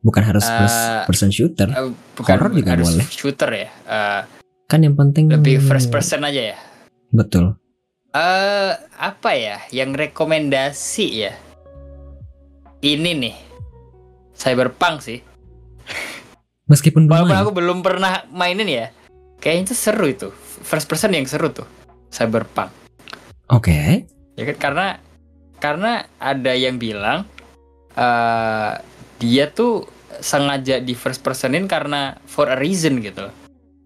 Bukan harus Eh, first person shooter. Eh, bukan Horror juga harus boleh. shooter ya. Eh, Kan yang penting lebih first person aja ya. Betul. Eh apa ya yang rekomendasi ya? Ini nih. Cyberpunk sih. Meskipun belum Walaupun main. aku belum pernah mainin ya. Kayaknya itu seru itu. First person yang seru tuh. Cyberpunk. Oke. Ya kan karena karena ada yang bilang eh dia tuh sengaja di first personin karena for a reason gitu.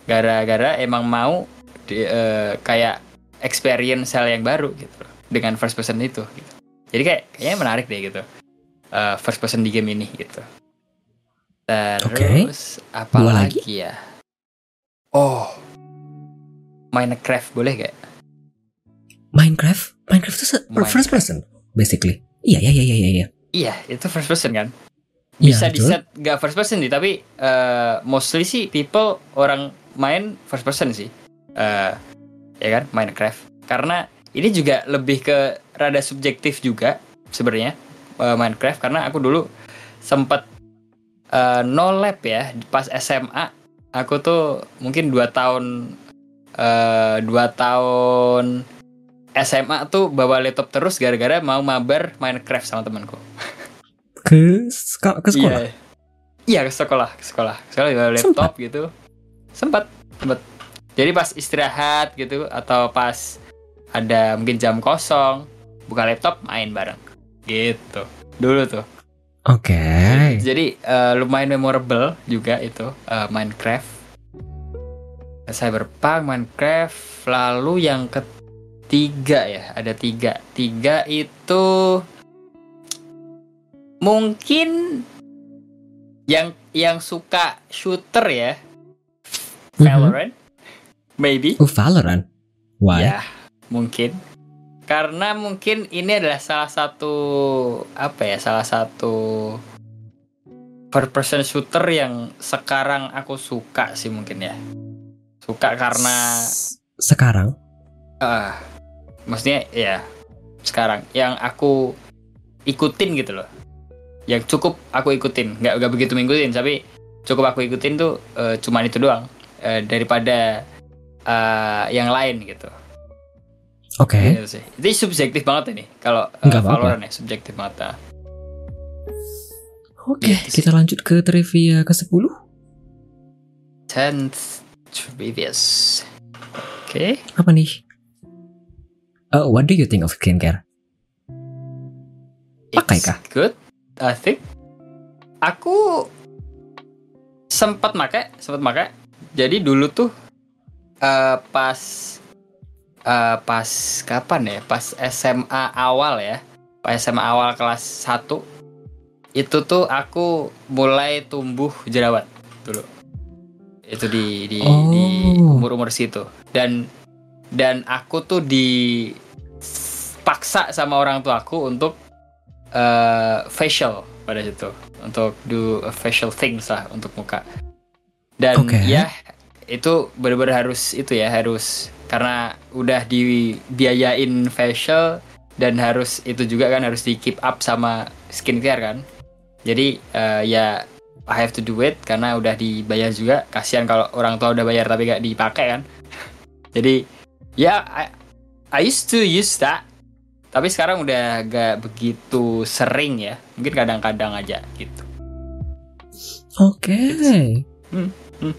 Gara-gara emang mau di- eh, kayak experience hal yang baru gitu dengan first person itu gitu. Jadi kayak kayaknya menarik deh gitu. Eh, first person di game ini gitu. Terus apa Dua lagi ya? Oh. Minecraft boleh gak? Minecraft, Minecraft itu Minecraft. first person basically. Iya, iya, iya, iya, iya. iya itu first person kan Iya, bisa di betul. set nggak first person sih tapi eh, mostly sih people orang main first person sih Eh, ya kan Minecraft karena ini juga lebih ke rada subjektif juga sebenarnya eh, Minecraft karena aku dulu sempat eh, no lab ya pas SMA aku tuh mungkin dua tahun eh, dua tahun SMA tuh bawa laptop terus gara-gara mau mabar Minecraft sama temanku Ke ke sekolah. Iya. Iya ke sekolah, ke sekolah. Ke Sekolah bawa laptop gitu. Sempat, sempat. Jadi pas istirahat gitu atau pas ada mungkin jam kosong, buka laptop main bareng. Gitu. Dulu tuh. Oke. Jadi eh, lumayan memorable juga itu eh, Minecraft. Cyberpunk, Minecraft, lalu yang ketiga ya, ada tiga. Tiga itu mungkin yang yang suka shooter ya, Mhm. Valorant, maybe. Oh, Valorant. Why? Ya, mungkin. Karena mungkin ini adalah salah satu apa ya, salah satu first person shooter yang sekarang aku suka sih mungkin ya. Suka karena sekarang. ah maksudnya ya sekarang yang aku ikutin gitu loh. Yang cukup aku ikutin, nggak nggak begitu ngikutin, tapi cukup aku ikutin tuh eh, cuman itu doang Eh, daripada eh, yang lain gitu. Oke. Gitu sih. Itu subjektif banget ini. Kalau uh, Nggak. Valorant ya subjektif banget. ah. Oke, Gitu sih. kita lanjut ke trivia ke-10. Tenth previous. Oke. Apa nih? Uh, what do you think of skincare? Pakai kah? Good. I think. Aku sempat pakai, sempat pakai. Jadi dulu tuh eh, pas eh, pas kapan ya? Pas SMA awal ya. Pas SMA awal kelas 1 itu tuh aku mulai tumbuh jerawat dulu. Itu di di di Oh. umur-umur situ. Dan dan aku tuh dipaksa sama orang tua aku untuk eh, facial pada situ untuk do a facial things lah untuk muka dan Oke. ya itu benar-benar harus itu ya harus karena udah dibiayain facial dan harus itu juga kan harus di keep up sama skincare kan jadi eh, ya I have to do it karena udah dibayar juga kasihan kalau orang tua udah bayar tapi gak dipakai kan <laughs> jadi ya I, I used to use that tapi sekarang udah gak begitu sering ya mungkin kadang-kadang aja gitu Oke. Hmm, hmm.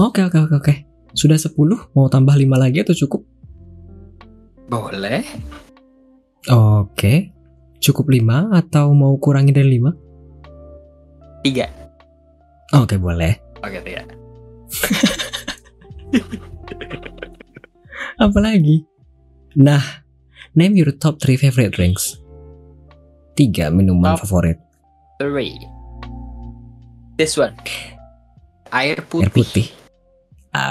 Oke, oke, oke, oke. Sudah 10, mau tambah 5 lagi atau cukup? boleh Oke. Cukup 5 atau mau kurangi dari 5? tiga Oke, boleh. oke tiga <laughs> Apa lagi? Nah, name your top 3 favorite drinks. 3 minuman Top. favorit. three this one air putih Air putih.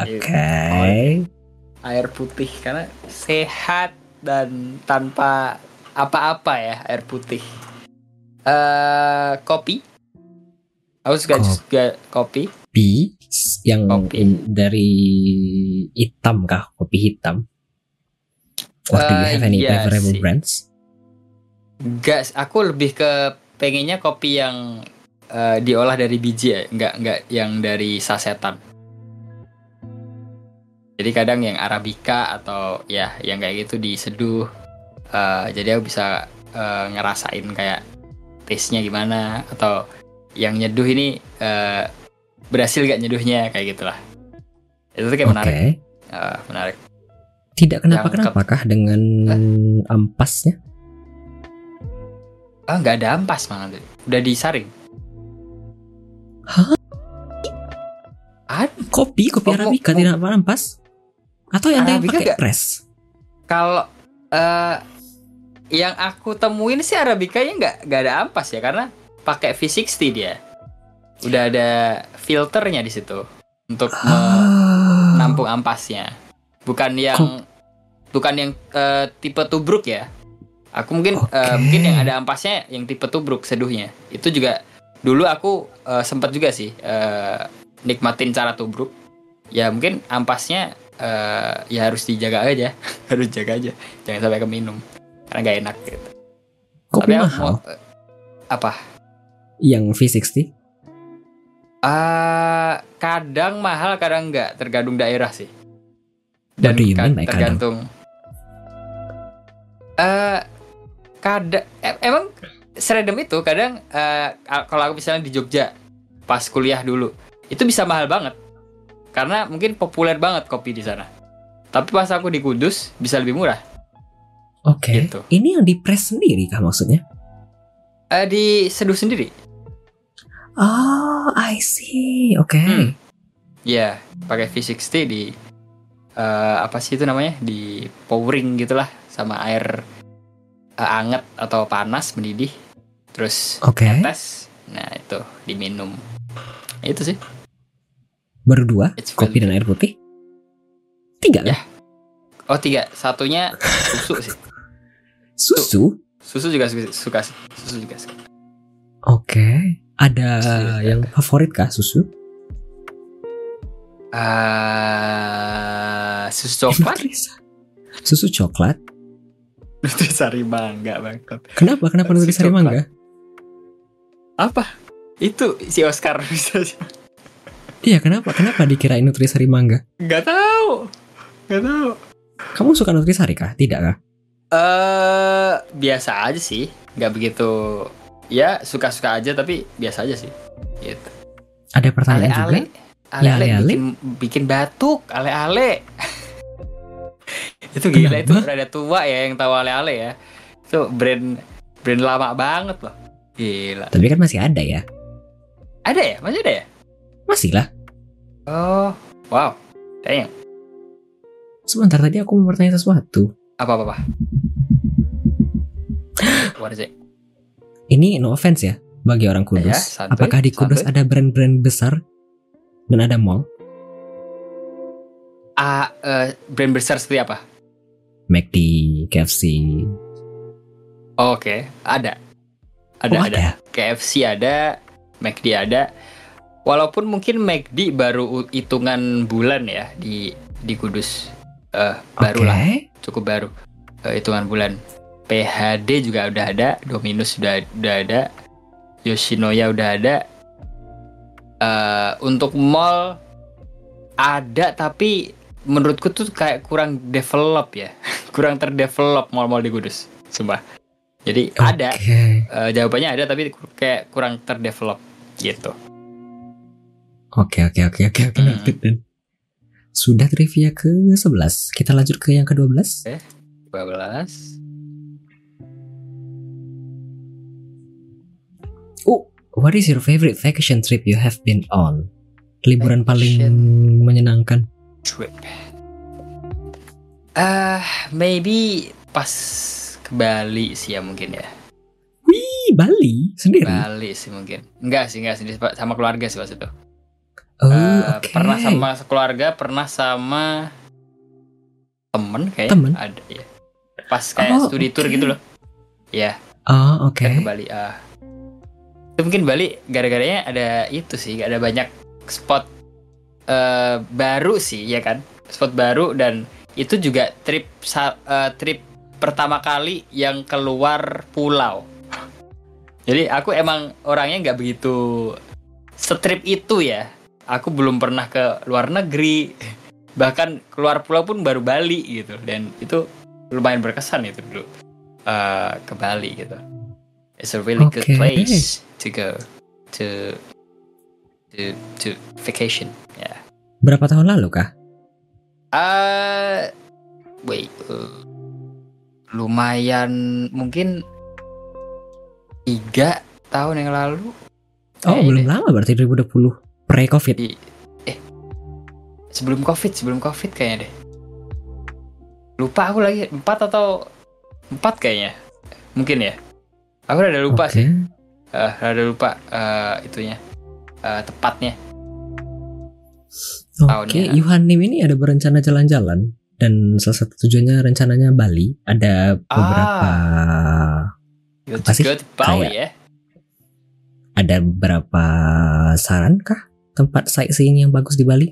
Oke. air putih karena sehat dan tanpa apa-apa ya air putih eh kopi aku suka Kopi. juga kopi Kopi yang Kopi. in- dari hitam kah? Kopi hitam. Or do you Eh, have any iya sih. brands? Gas, aku lebih ke pengennya kopi yang eh, diolah dari biji ya, nggak nggak yang dari sasetan. Jadi kadang yang arabica atau ya yang kayak gitu diseduh. Eh, jadi aku bisa eh, ngerasain kayak taste-nya gimana atau yang nyeduh ini eh, berhasil gak nyeduhnya kayak gitulah. Itu tuh kayak Oke. menarik, Eh, menarik. Tidak kenapa kenapa kah dengan ampasnya? Ah nggak ada ampas malah, udah disaring. Hah? Ada Kopi, kopi Oh, arabica mau- tidak ampas? Atau yang Arabica pakai nggak? press? Kalau eh yang aku temuin sih arabicanya nggak nggak ada ampas ya karena pakai V60 dia. Udah ada filternya di situ untuk Ah. menampung ampasnya. Bukan yang bukan yang eh, tipe tubruk ya. Aku mungkin eh, mungkin yang ada ampasnya yang tipe tubruk seduhnya. Itu juga dulu aku eh, sempat juga sih eh, nikmatin cara tubruk. Ya mungkin ampasnya eh, ya harus dijaga aja, <laughs> harus jaga aja. Jangan sampai keminum karena nggak enak gitu. Kopi aku mahal. mau- eh, apa? Yang V60? Ah, kadang mahal, kadang enggak, tergantung daerah sih. You ka- mean kadang? tergantung. Eh, kadang em- emang serendam itu kadang eh, a- kalau aku misalnya di Jogja pas kuliah dulu itu bisa mahal banget karena mungkin populer banget kopi di sana. Tapi pas aku di Kudus bisa lebih murah. Oke. Gitu. Ini yang di press sendiri kah maksudnya? Eh, diseduh sendiri. Oh, I see. Oke. Hmm. Ya, pakai V60 di eh, apa sih itu namanya? Di pouring gitulah sama air eh, anget atau panas mendidih. Terus Oke. tetes. Nah, itu diminum. Itu sih. Baru dua, It's kopi dan air putih. Tiga Ya. kan? Oh, tiga. Satunya susu sih. Susu? Susu juga suka, suka sih. Susu juga suka. Oke. Ada Susu. yang favorit kah susu? Ah, susu coklat? Susu coklat? Nutrisari mangga banget. Kenapa? Kenapa nutrisari mangga? Apa? Itu si Oscar bisa Iya, kenapa? Kenapa dikirain nutrisari mangga? Gak tahu. Gak tahu. Kamu suka nutrisari kah? Tidak kah? Eh biasa aja sih, nggak begitu. Ya suka-suka aja tapi biasa aja sih. Gitu. Ada pertanyaan juga? Ale-ale, ale-ale ale-ale? bikin bikin batuk, ale-ale. <laughs> itu gila itu rada tua ya yang tahu ale-ale ya. Itu brand brand lama banget loh. Gila. Tapi kan masih ada ya? Ada ya? Masih ada ya? Masih lah. Oh, wow. Damn. Sebentar tadi aku mau bertanya sesuatu. Apa apa apa? What is it? Ini no offense ya bagi orang Ya, Kudus. santuy, Apakah di Kudus santuy. ada brand-brand besar dan ada mall? Ah, eh, brand besar seperti apa? McD, KFC. Oh, Oke, ada. Ada, Oh, ada. ada. KFC ada, McD ada. Walaupun mungkin McD baru hitungan bulan ya di di Kudus. Eh, baru Oke. lah, cukup baru. Eh, hitungan bulan. PHD juga udah ada, Dominus sudah udah ada, Yoshinoya udah ada. Eh, untuk mall ada tapi menurutku tuh kayak kurang develop ya, <laughs> kurang terdevelop mall-mall di Kudus, sumpah. Jadi ada, Oke. Eh, jawabannya ada tapi kayak kurang terdevelop gitu. Oke, oke, oke, oke, oke. Hmm. noted dan- Sudah trivia ke 11. Kita lanjut ke yang ke-12. 12. Oh, what is your favorite vacation trip you have been on? Liburan paling menyenangkan. trip. Ah, maybe pas ke Bali sih ya mungkin ya. Ih, Bali sendiri. Bali sih mungkin. Enggak sih, enggak sih sama keluarga sih pas itu. Oh, Eh, oke. Pernah sama keluarga, pernah sama temen kayak Temen? ada ya. Pas kayak Oh, studi tour oke. gitu loh. Ya, Oh, oke. kita ke Bali. Ah. Itu mungkin Bali gara-garanya ada itu sih, ada banyak spot eh, baru sih, ya kan? Spot baru dan itu juga trip eh, trip pertama kali yang keluar pulau. Jadi aku emang orangnya nggak begitu setrip itu ya. Aku belum pernah ke luar negeri, bahkan keluar pulau pun baru Bali gitu. Dan itu lumayan berkesan itu dulu eh, ke Bali gitu. It's a really good Oke. place to go to to to vacation. Ya. Berapa tahun lalu kah? Ah, wait, eh, lumayan mungkin tiga tahun yang lalu. Oh, Kayaknya belum deh. lama berarti 2020. Pre-COVID. Di- eh, sebelum covid, sebelum covid kayaknya deh. Lupa aku lagi empat atau empat kayaknya, mungkin ya. Aku udah lupa Oke. sih, Eh, rada lupa eh, itunya, eh, tepatnya. Oke, tahunnya. Yuhanim ini ada berencana jalan-jalan dan salah satu tujuannya rencananya Bali. Ada beberapa Good, Apa sih? Kayak- ya. ada beberapa saran kah tempat sightseeing yang bagus di Bali?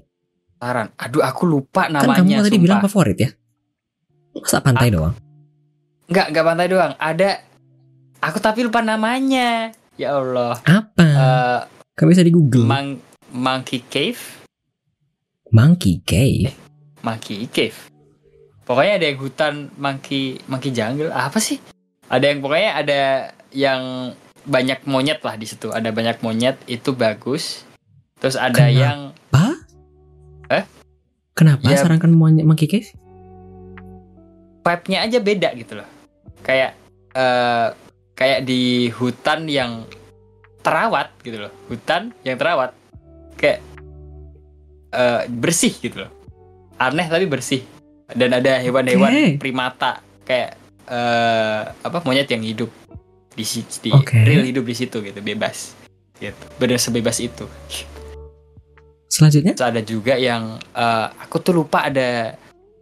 Saran. Aduh, aku lupa kan namanya. kamu tadi sumpah. bilang favorit ya. Masa pantai Ah. doang? Enggak, enggak pantai doang. Ada aku tapi lupa namanya. Ya Allah. Apa? Eh, Kamu bisa di Google. Mang- Monkey Cave, Monkey Cave. Monkey Cave. Pokoknya ada yang hutan Monkey Monkey Jungle. Apa sih? Ada yang pokoknya ada yang banyak monyet lah di situ. Ada banyak monyet itu bagus. Terus ada Kenapa? yang Eh? Kenapa Ya. sarankan Cave? vibe-nya aja beda gitu loh. Kayak eh kayak di hutan yang terawat gitu loh. Hutan yang terawat kayak eh bersih gitu loh. Aneh tapi bersih. Dan ada hewan-hewan Oke. primata kayak eh apa monyet yang hidup di di Oke. real hidup di situ gitu, bebas. Gitu. Bener sebebas itu. Selanjutnya? Terus ada juga yang eh, aku tuh lupa ada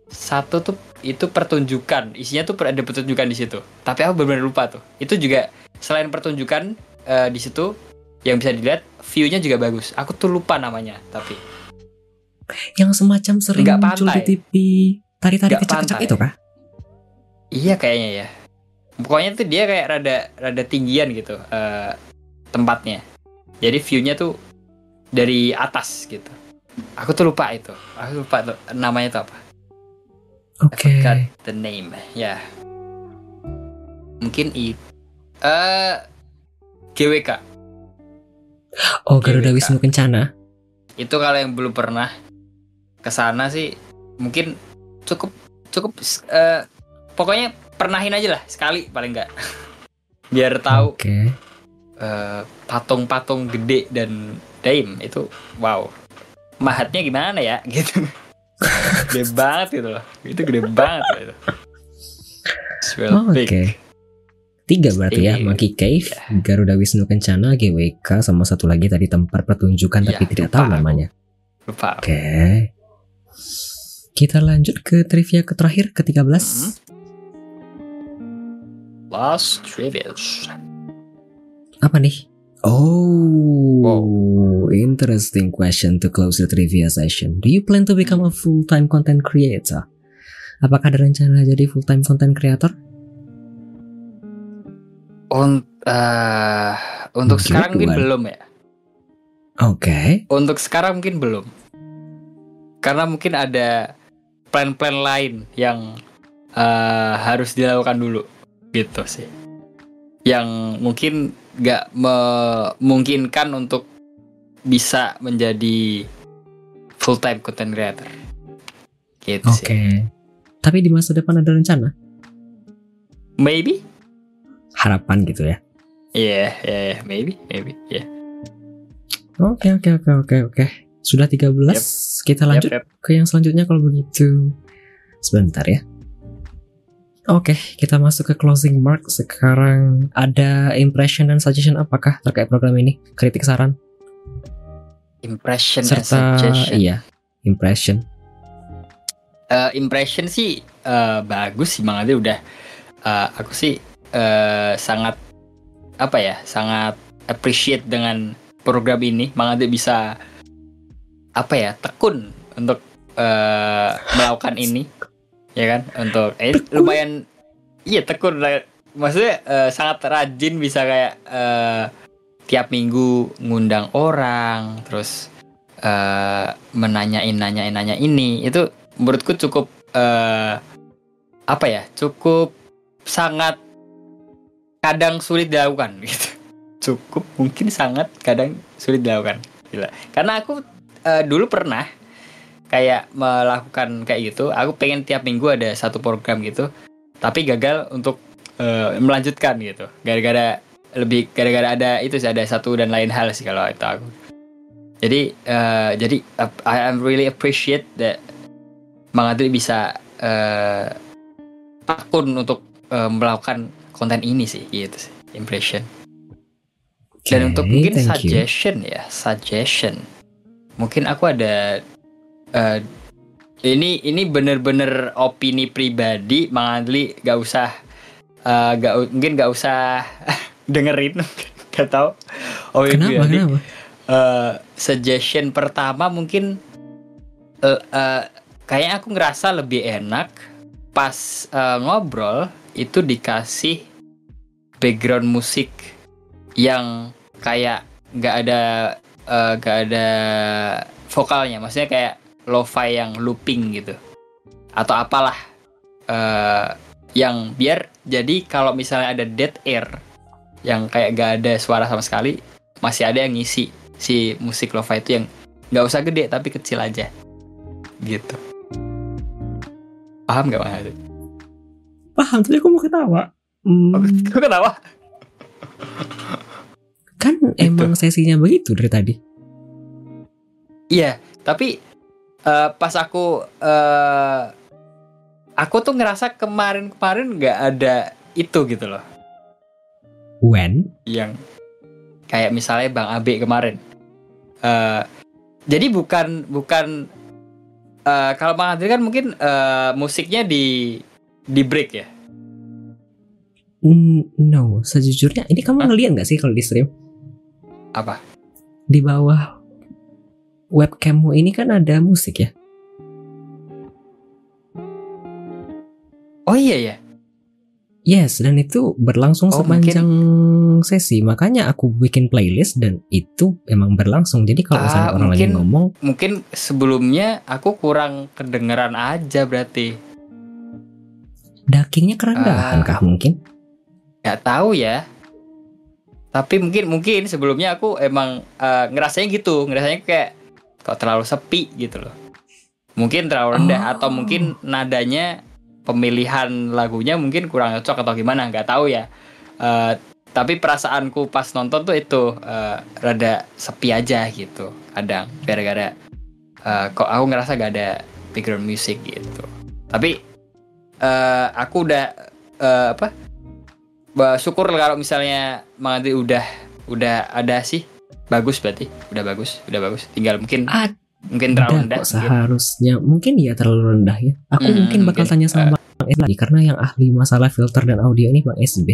satu tuh itu pertunjukan. Isinya tuh ada pertunjukan di situ. Tapi aku benar-benar lupa tuh. Itu juga selain pertunjukan eh, di situ yang bisa dilihat view-nya juga bagus. Aku tuh lupa namanya tapi. Yang semacam sering Nggak muncul di pantai. TV tari-tari kecak-kecak itu kah? iya kayaknya ya. Pokoknya tuh dia kayak rada rada tinggian gitu eh, tempatnya. Jadi view-nya tuh dari atas gitu aku tuh lupa itu aku lupa tuh namanya tuh apa Oke. Forgot the name. Ya. Mungkin i eh GWK. Oh, Garuda GWK. Wisnu Kencana. Itu kalau yang belum pernah ke sana sih mungkin cukup cukup eh pokoknya pernahin aja lah sekali paling enggak. <laughs> Biar tahu Oke. eh, patung-patung gede dan daim itu wow. Mahatnya gimana ya <laughs> gitu. gede banget gitu loh. Itu gede banget loh itu. Oh. Oke. Tiga berarti ya, Iya. Monkey Cave, Garuda Wisnu Kencana, GWK, sama satu lagi tadi tempat pertunjukan tapi Iya, tidak lupa tahu aku. namanya. Lupa. Oke. Kita lanjut ke trivia ke terakhir ke-13. Hmm. Last trivias. Apa nih? Oh, interesting question to close the trivia session. Do you plan to become a full-time content creator? Apakah ada rencana jadi full-time content creator? Un- eh, untuk Mungkin sekarang mungkin Tuhan. belum ya. Oke. Untuk sekarang mungkin belum. Karena mungkin ada plan-plan lain yang eh, harus dilakukan dulu, gitu sih. Yang mungkin nggak memungkinkan untuk bisa menjadi full time content creator. Gitu Oke. sih. Tapi di masa depan ada rencana? Maybe. Harapan gitu ya. Iya, iya, iya. maybe, maybe, ya. Oke, oke, oke, oke, oke. Sudah 13. Kita lanjut Yap, yap. ke yang selanjutnya kalau begitu. Sebentar ya. Oke, kita masuk ke closing mark. Sekarang ada impression dan suggestion apakah terkait program ini? Kritik saran Impression and serta suggestion. iya, impression. Eh, impression sih eh, bagus sih Bang Ade udah eh, aku sih eh, sangat apa ya sangat appreciate dengan program ini Bang Ade bisa apa ya tekun untuk eh, melakukan ini ya kan untuk eh, Tekun? lumayan iya tekun lah. maksudnya eh, sangat rajin bisa kayak eh, tiap minggu ngundang orang terus eh, menanyain nanyain nanya ini itu menurutku cukup eh, apa ya cukup sangat kadang sulit dilakukan <laughs> gitu cukup mungkin sangat kadang sulit dilakukan Gila. karena aku eh, dulu pernah kayak melakukan kayak gitu aku pengen tiap minggu ada satu program gitu tapi gagal untuk eh, melanjutkan gitu. Gara-gara lebih gara-gara ada itu sih ada satu dan lain hal sih kalau itu aku. Jadi eh, jadi uh, I am really appreciate that Bang Adri bisa eh, tekun untuk eh, melakukan konten ini sih gitu sih impression. Dan Oke, untuk mungkin thank you. suggestion ya suggestion. Mungkin aku ada eh, ini ini bener-bener opini pribadi Mang Adli. Gak usah uh, gak mungkin gak usah <laughs> dengerin <laughs> gak tau. Oh kenapa pribadi. kenapa? uh, suggestion pertama mungkin uh, uh, kayaknya aku ngerasa lebih enak pas uh, ngobrol itu dikasih background musik yang kayak nggak ada uh, nggak ada vokalnya. Maksudnya kayak lo-fi yang looping gitu. Atau apalah uh, yang biar jadi kalau misalnya ada dead air yang kayak gak ada suara sama sekali masih ada yang ngisi si musik lo-fi itu yang nggak usah gede tapi kecil aja. Gitu. Paham gak bang paham tapi aku mau ketawa. Hmm. kok ketawa? Kan emang sesinya begitu dari tadi. Iya tapi uh, pas aku uh, aku tuh ngerasa kemarin-kemarin nggak ada itu gitu loh. When? Yang kayak misalnya Bang Abe kemarin. Uh, jadi bukan bukan uh, kalau Bang Adri kan mungkin uh, musiknya di di break ya. Mm, no, sejujurnya ini kamu ngeliat nggak sih kalau di stream? Apa? Di bawah webcammu ini kan ada musik ya? Oh iya ya. Yes, dan itu berlangsung oh, sepanjang mungkin... sesi. Makanya aku bikin playlist dan itu emang berlangsung. Jadi kalau misalnya ah, orang mungkin, lagi ngomong, mungkin sebelumnya aku kurang kedengeran aja berarti. Dakingnya kerendahan uh, kah mungkin? Gak tahu ya. Tapi mungkin mungkin sebelumnya aku emang uh, ngerasanya gitu, ngerasanya kayak kok terlalu sepi gitu loh. Mungkin terlalu rendah oh. atau mungkin nadanya pemilihan lagunya mungkin kurang cocok atau gimana nggak tahu ya. Uh, tapi perasaanku pas nonton tuh itu uh, rada sepi aja gitu kadang. Gara-gara uh, kok aku ngerasa gak ada background music gitu. Tapi uh, aku udah uh, apa? Syukur kalau misalnya Mang udah udah ada sih bagus berarti udah bagus udah bagus. Tinggal mungkin Ad mungkin terlalu rendah seharusnya. Mungkin ya terlalu rendah ya. Aku hmm, mungkin bakal mungkin, tanya sama uh, bang SB lagi karena yang ahli masalah filter dan audio ini bang SB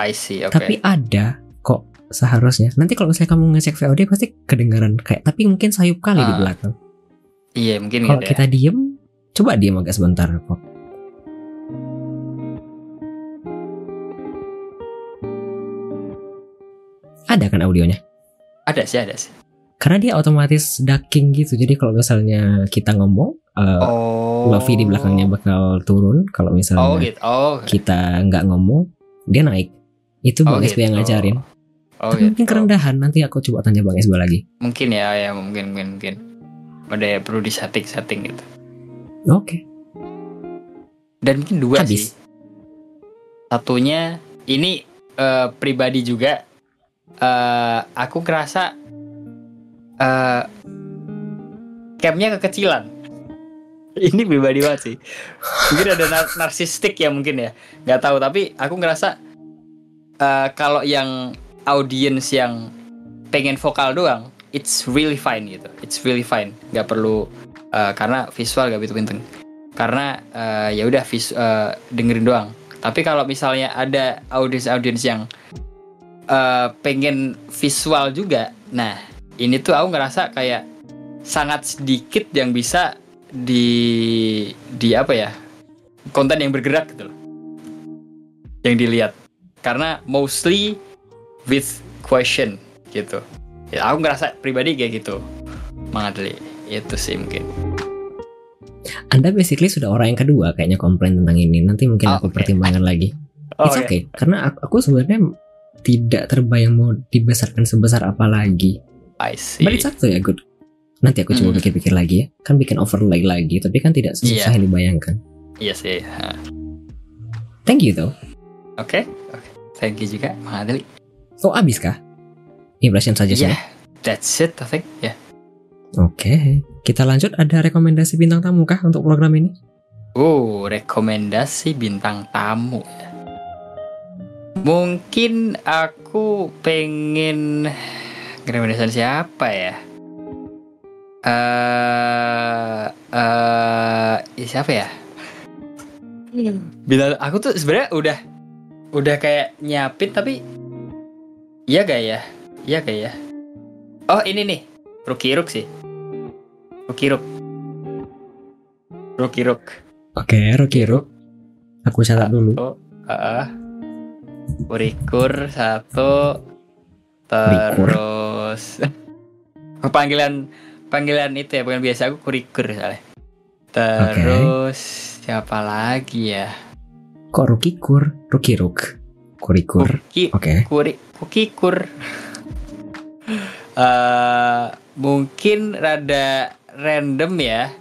I see okay. tapi ada kok seharusnya. Nanti kalau misalnya kamu ngecek VOD pasti kedengaran kayak tapi mungkin sayup kali uh, di ah. belakang. Iya mungkin kalau kita ya. diem coba diem agak sebentar kok. Ada kan audionya ada sih, ada sih. Karena dia otomatis ducking gitu. Jadi kalau misalnya kita ngomong, uh, oh. Lofi di belakangnya bakal turun. Kalau misalnya oh, gitu. oh. kita nggak ngomong, dia naik. Itu Bang oh, SB gitu. yang ngajarin. Oh, Tapi gitu. mungkin kerendahan. Nanti aku coba tanya Bang SB lagi. Mungkin ya, ya mungkin, mungkin, mungkin. Ada ya perlu di setting-setting gitu. Oke. Okay. Dan mungkin dua Habis. sih. Satunya ini uh, pribadi juga uh, aku kerasa uh, campnya kekecilan. Ini pribadi banget sih. Mungkin ada nar narsistik ya mungkin ya. Nggak tahu tapi aku ngerasa uh, kalau yang audience yang pengen vokal doang it's really fine gitu. It's really fine. Nggak perlu uh, karena visual gak begitu penting karena uh, ya udah uh, dengerin doang. Tapi kalau misalnya ada audience audience yang uh, pengen visual juga. Nah, ini tuh aku ngerasa kayak sangat sedikit yang bisa di di apa ya konten yang bergerak gitu loh. Yang dilihat. Karena mostly with question gitu. Ya aku ngerasa pribadi kayak gitu. Mangadli itu sih mungkin. Anda basically sudah orang yang kedua kayaknya komplain tentang ini. Nanti mungkin oh, aku okay. pertimbangkan lagi. Oh, it's okay. Karena aku, aku sebenarnya tidak terbayang mau dibesarkan sebesar apa lagi. I see. Up to ya good. Nanti aku coba hmm. pikir-pikir lagi ya. Kan bikin overlay lagi, tapi kan tidak susah yeah. yang dibayangkan. Iya sih. Thank you though. Oke, okay. okay. thank you juga, Mang Adli. Oh, abis kah? Impression saja sih. Yeah, that's it, I think. Yeah. Oke, okay. kita lanjut. Ada rekomendasi bintang tamu kah untuk program ini? Oh, rekomendasi bintang tamu ya. Mungkin aku pengen rekomendasi siapa ya? Uh, uh, ya siapa ya? Bilal aku tuh sebenarnya udah udah kayak nyiapin tapi iya gak ya? Iya gak ya? Oh ini nih. Ruki Ruk sih. Ruki Ruk Ruki Ruk Oke, Rocky Rook. Aku catat dulu. satu uh, Kurikur satu terus <laughs> panggilan panggilan itu ya bukan biasa aku kurikur soalnya terus siapa lagi ya Kok Rocky Kur? Rocky Rook. Kurikur. Oke. kuri kukikur <laughs> Eh mungkin rada random ya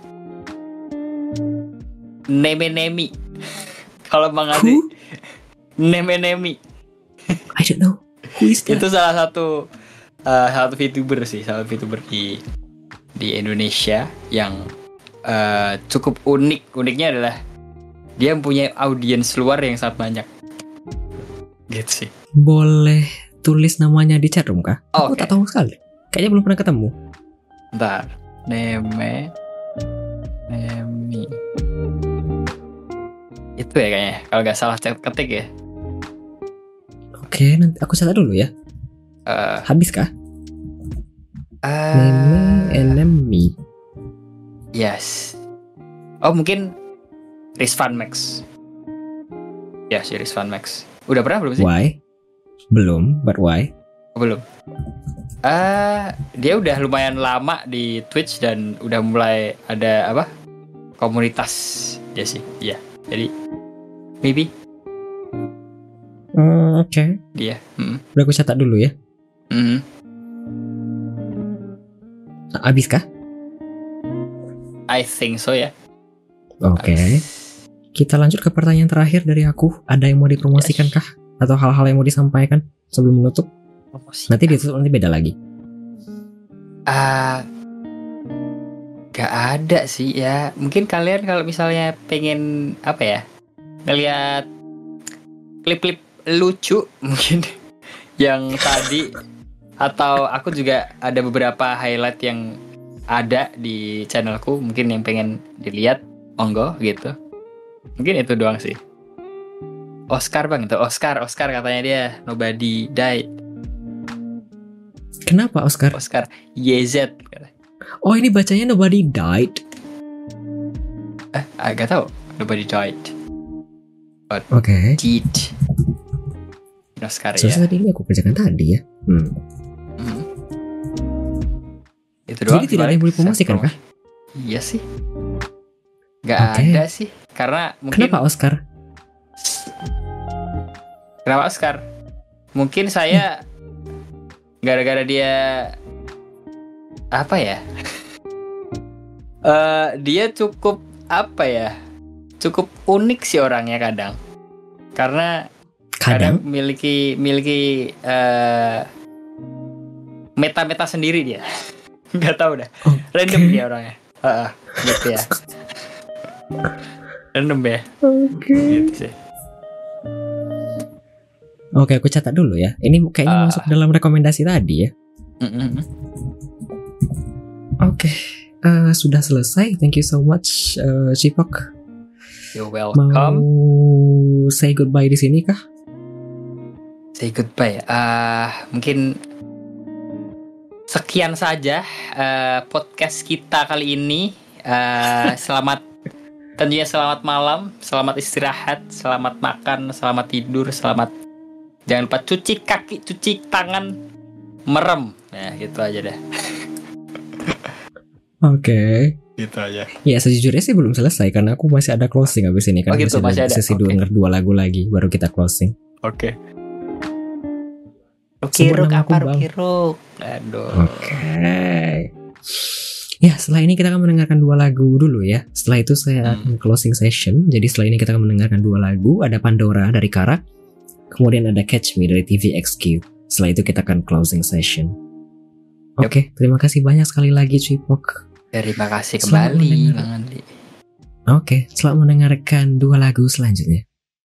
neme nemi <laughs> kalau bang Adi Neme nemi I don't know. Who is that? itu salah satu eh, salah satu VTuber sih salah satu VTuber di di Indonesia yang eh, cukup unik uniknya adalah dia mempunyai audiens luar yang sangat banyak gitu sih Boleh tulis namanya di chat room kah? Aku Oke. tak tahu sekali. Kayaknya belum pernah ketemu. ntar neme nemi itu ya kayaknya kalau nggak salah cek ketik ya Oke, nanti aku catat dulu ya. Eh, Habis kah? eh, Name enemy. Yes. Oh mungkin Rizvan Max. Ya si Rizvan Max. Udah pernah belum sih? Why? Belum, but why? Oh, belum. Ah, dia udah lumayan lama di Twitch dan udah mulai ada apa? Komunitas ya sih. Iya. Jadi maybe Hmm, Oke, dia. Hmm. udah aku catat dulu ya. Hmm. Nah, Habis kah? I think so ya. Oke. Kita lanjut ke pertanyaan terakhir dari aku. Ada yang mau dipromosikan kah? Atau hal-hal yang mau disampaikan sebelum menutup? Promosi. Nanti ditutup nanti beda lagi. Ah, gak ada sih ya. Mungkin kalian kalau misalnya pengen apa ya, ngelihat klip-klip lucu <laughs> mungkin. Yang tadi atau aku juga ada beberapa highlight yang ada di channelku mungkin yang pengen dilihat monggo gitu. Mungkin itu doang sih. Oscar bang itu Oscar Oscar katanya dia nobody died. Kenapa Oscar? Oscar YZ Oh ini bacanya nobody died. eh agak tahu. Nobody died. Oke. Did Oscar ya Seharusnya tadi ini aku kerjakan tadi ya. Hmm. Hmm. Itu doang. Jadi tidak ada yang boleh promosikan kah? Iya sih. Gak Oke. ada sih. Karena mungkin Kenapa Oscar? Kenapa Oscar? Mungkin saya gara-gara dia apa ya? <laughs> Eh dia cukup apa ya? Cukup unik sih orangnya kadang. Karena kadang Kadang. miliki eh meta-meta sendiri dia. <laughs> Nggak tahu dah. Oke. Random dia orangnya. Heeh, gitu ya. <laughs> Random ya. Oke. Gitu sih. Oke, aku catat dulu ya. Ini kayaknya Ah. masuk dalam rekomendasi tadi ya. Mm-mm. Oke. Eh, sudah selesai. Thank you so much, eh, Cipok. You're Mau welcome. say goodbye di sini kah? Say goodbye. Ah, mungkin sekian saja eh, podcast kita kali ini. Eh, <laughs> selamat tentunya selamat malam, selamat istirahat, selamat makan, selamat tidur, selamat jangan lupa cuci kaki, cuci tangan, merem. Nah, gitu aja deh. <laughs> Oke. Gitu aja. Ya sejujurnya sih belum selesai karena aku masih ada closing habis ini kan Oh gitu, masih ada. sesi Oke. denger dua lagu lagi baru kita closing. Oke. Sebut Rukiruk apa rukiruk? Aduh. Oke. Ya setelah ini kita akan mendengarkan dua lagu dulu ya. Setelah itu saya Hmm. akan closing session. Jadi setelah ini kita akan mendengarkan dua lagu. Ada Pandora dari Kara. Kemudian ada Catch Me dari TVXQ. Setelah itu kita akan closing session. Oke, terima kasih banyak sekali lagi Cipok. Terima kasih kembali, mendengar. Bang Andi. Oke, selamat mendengarkan dua lagu selanjutnya.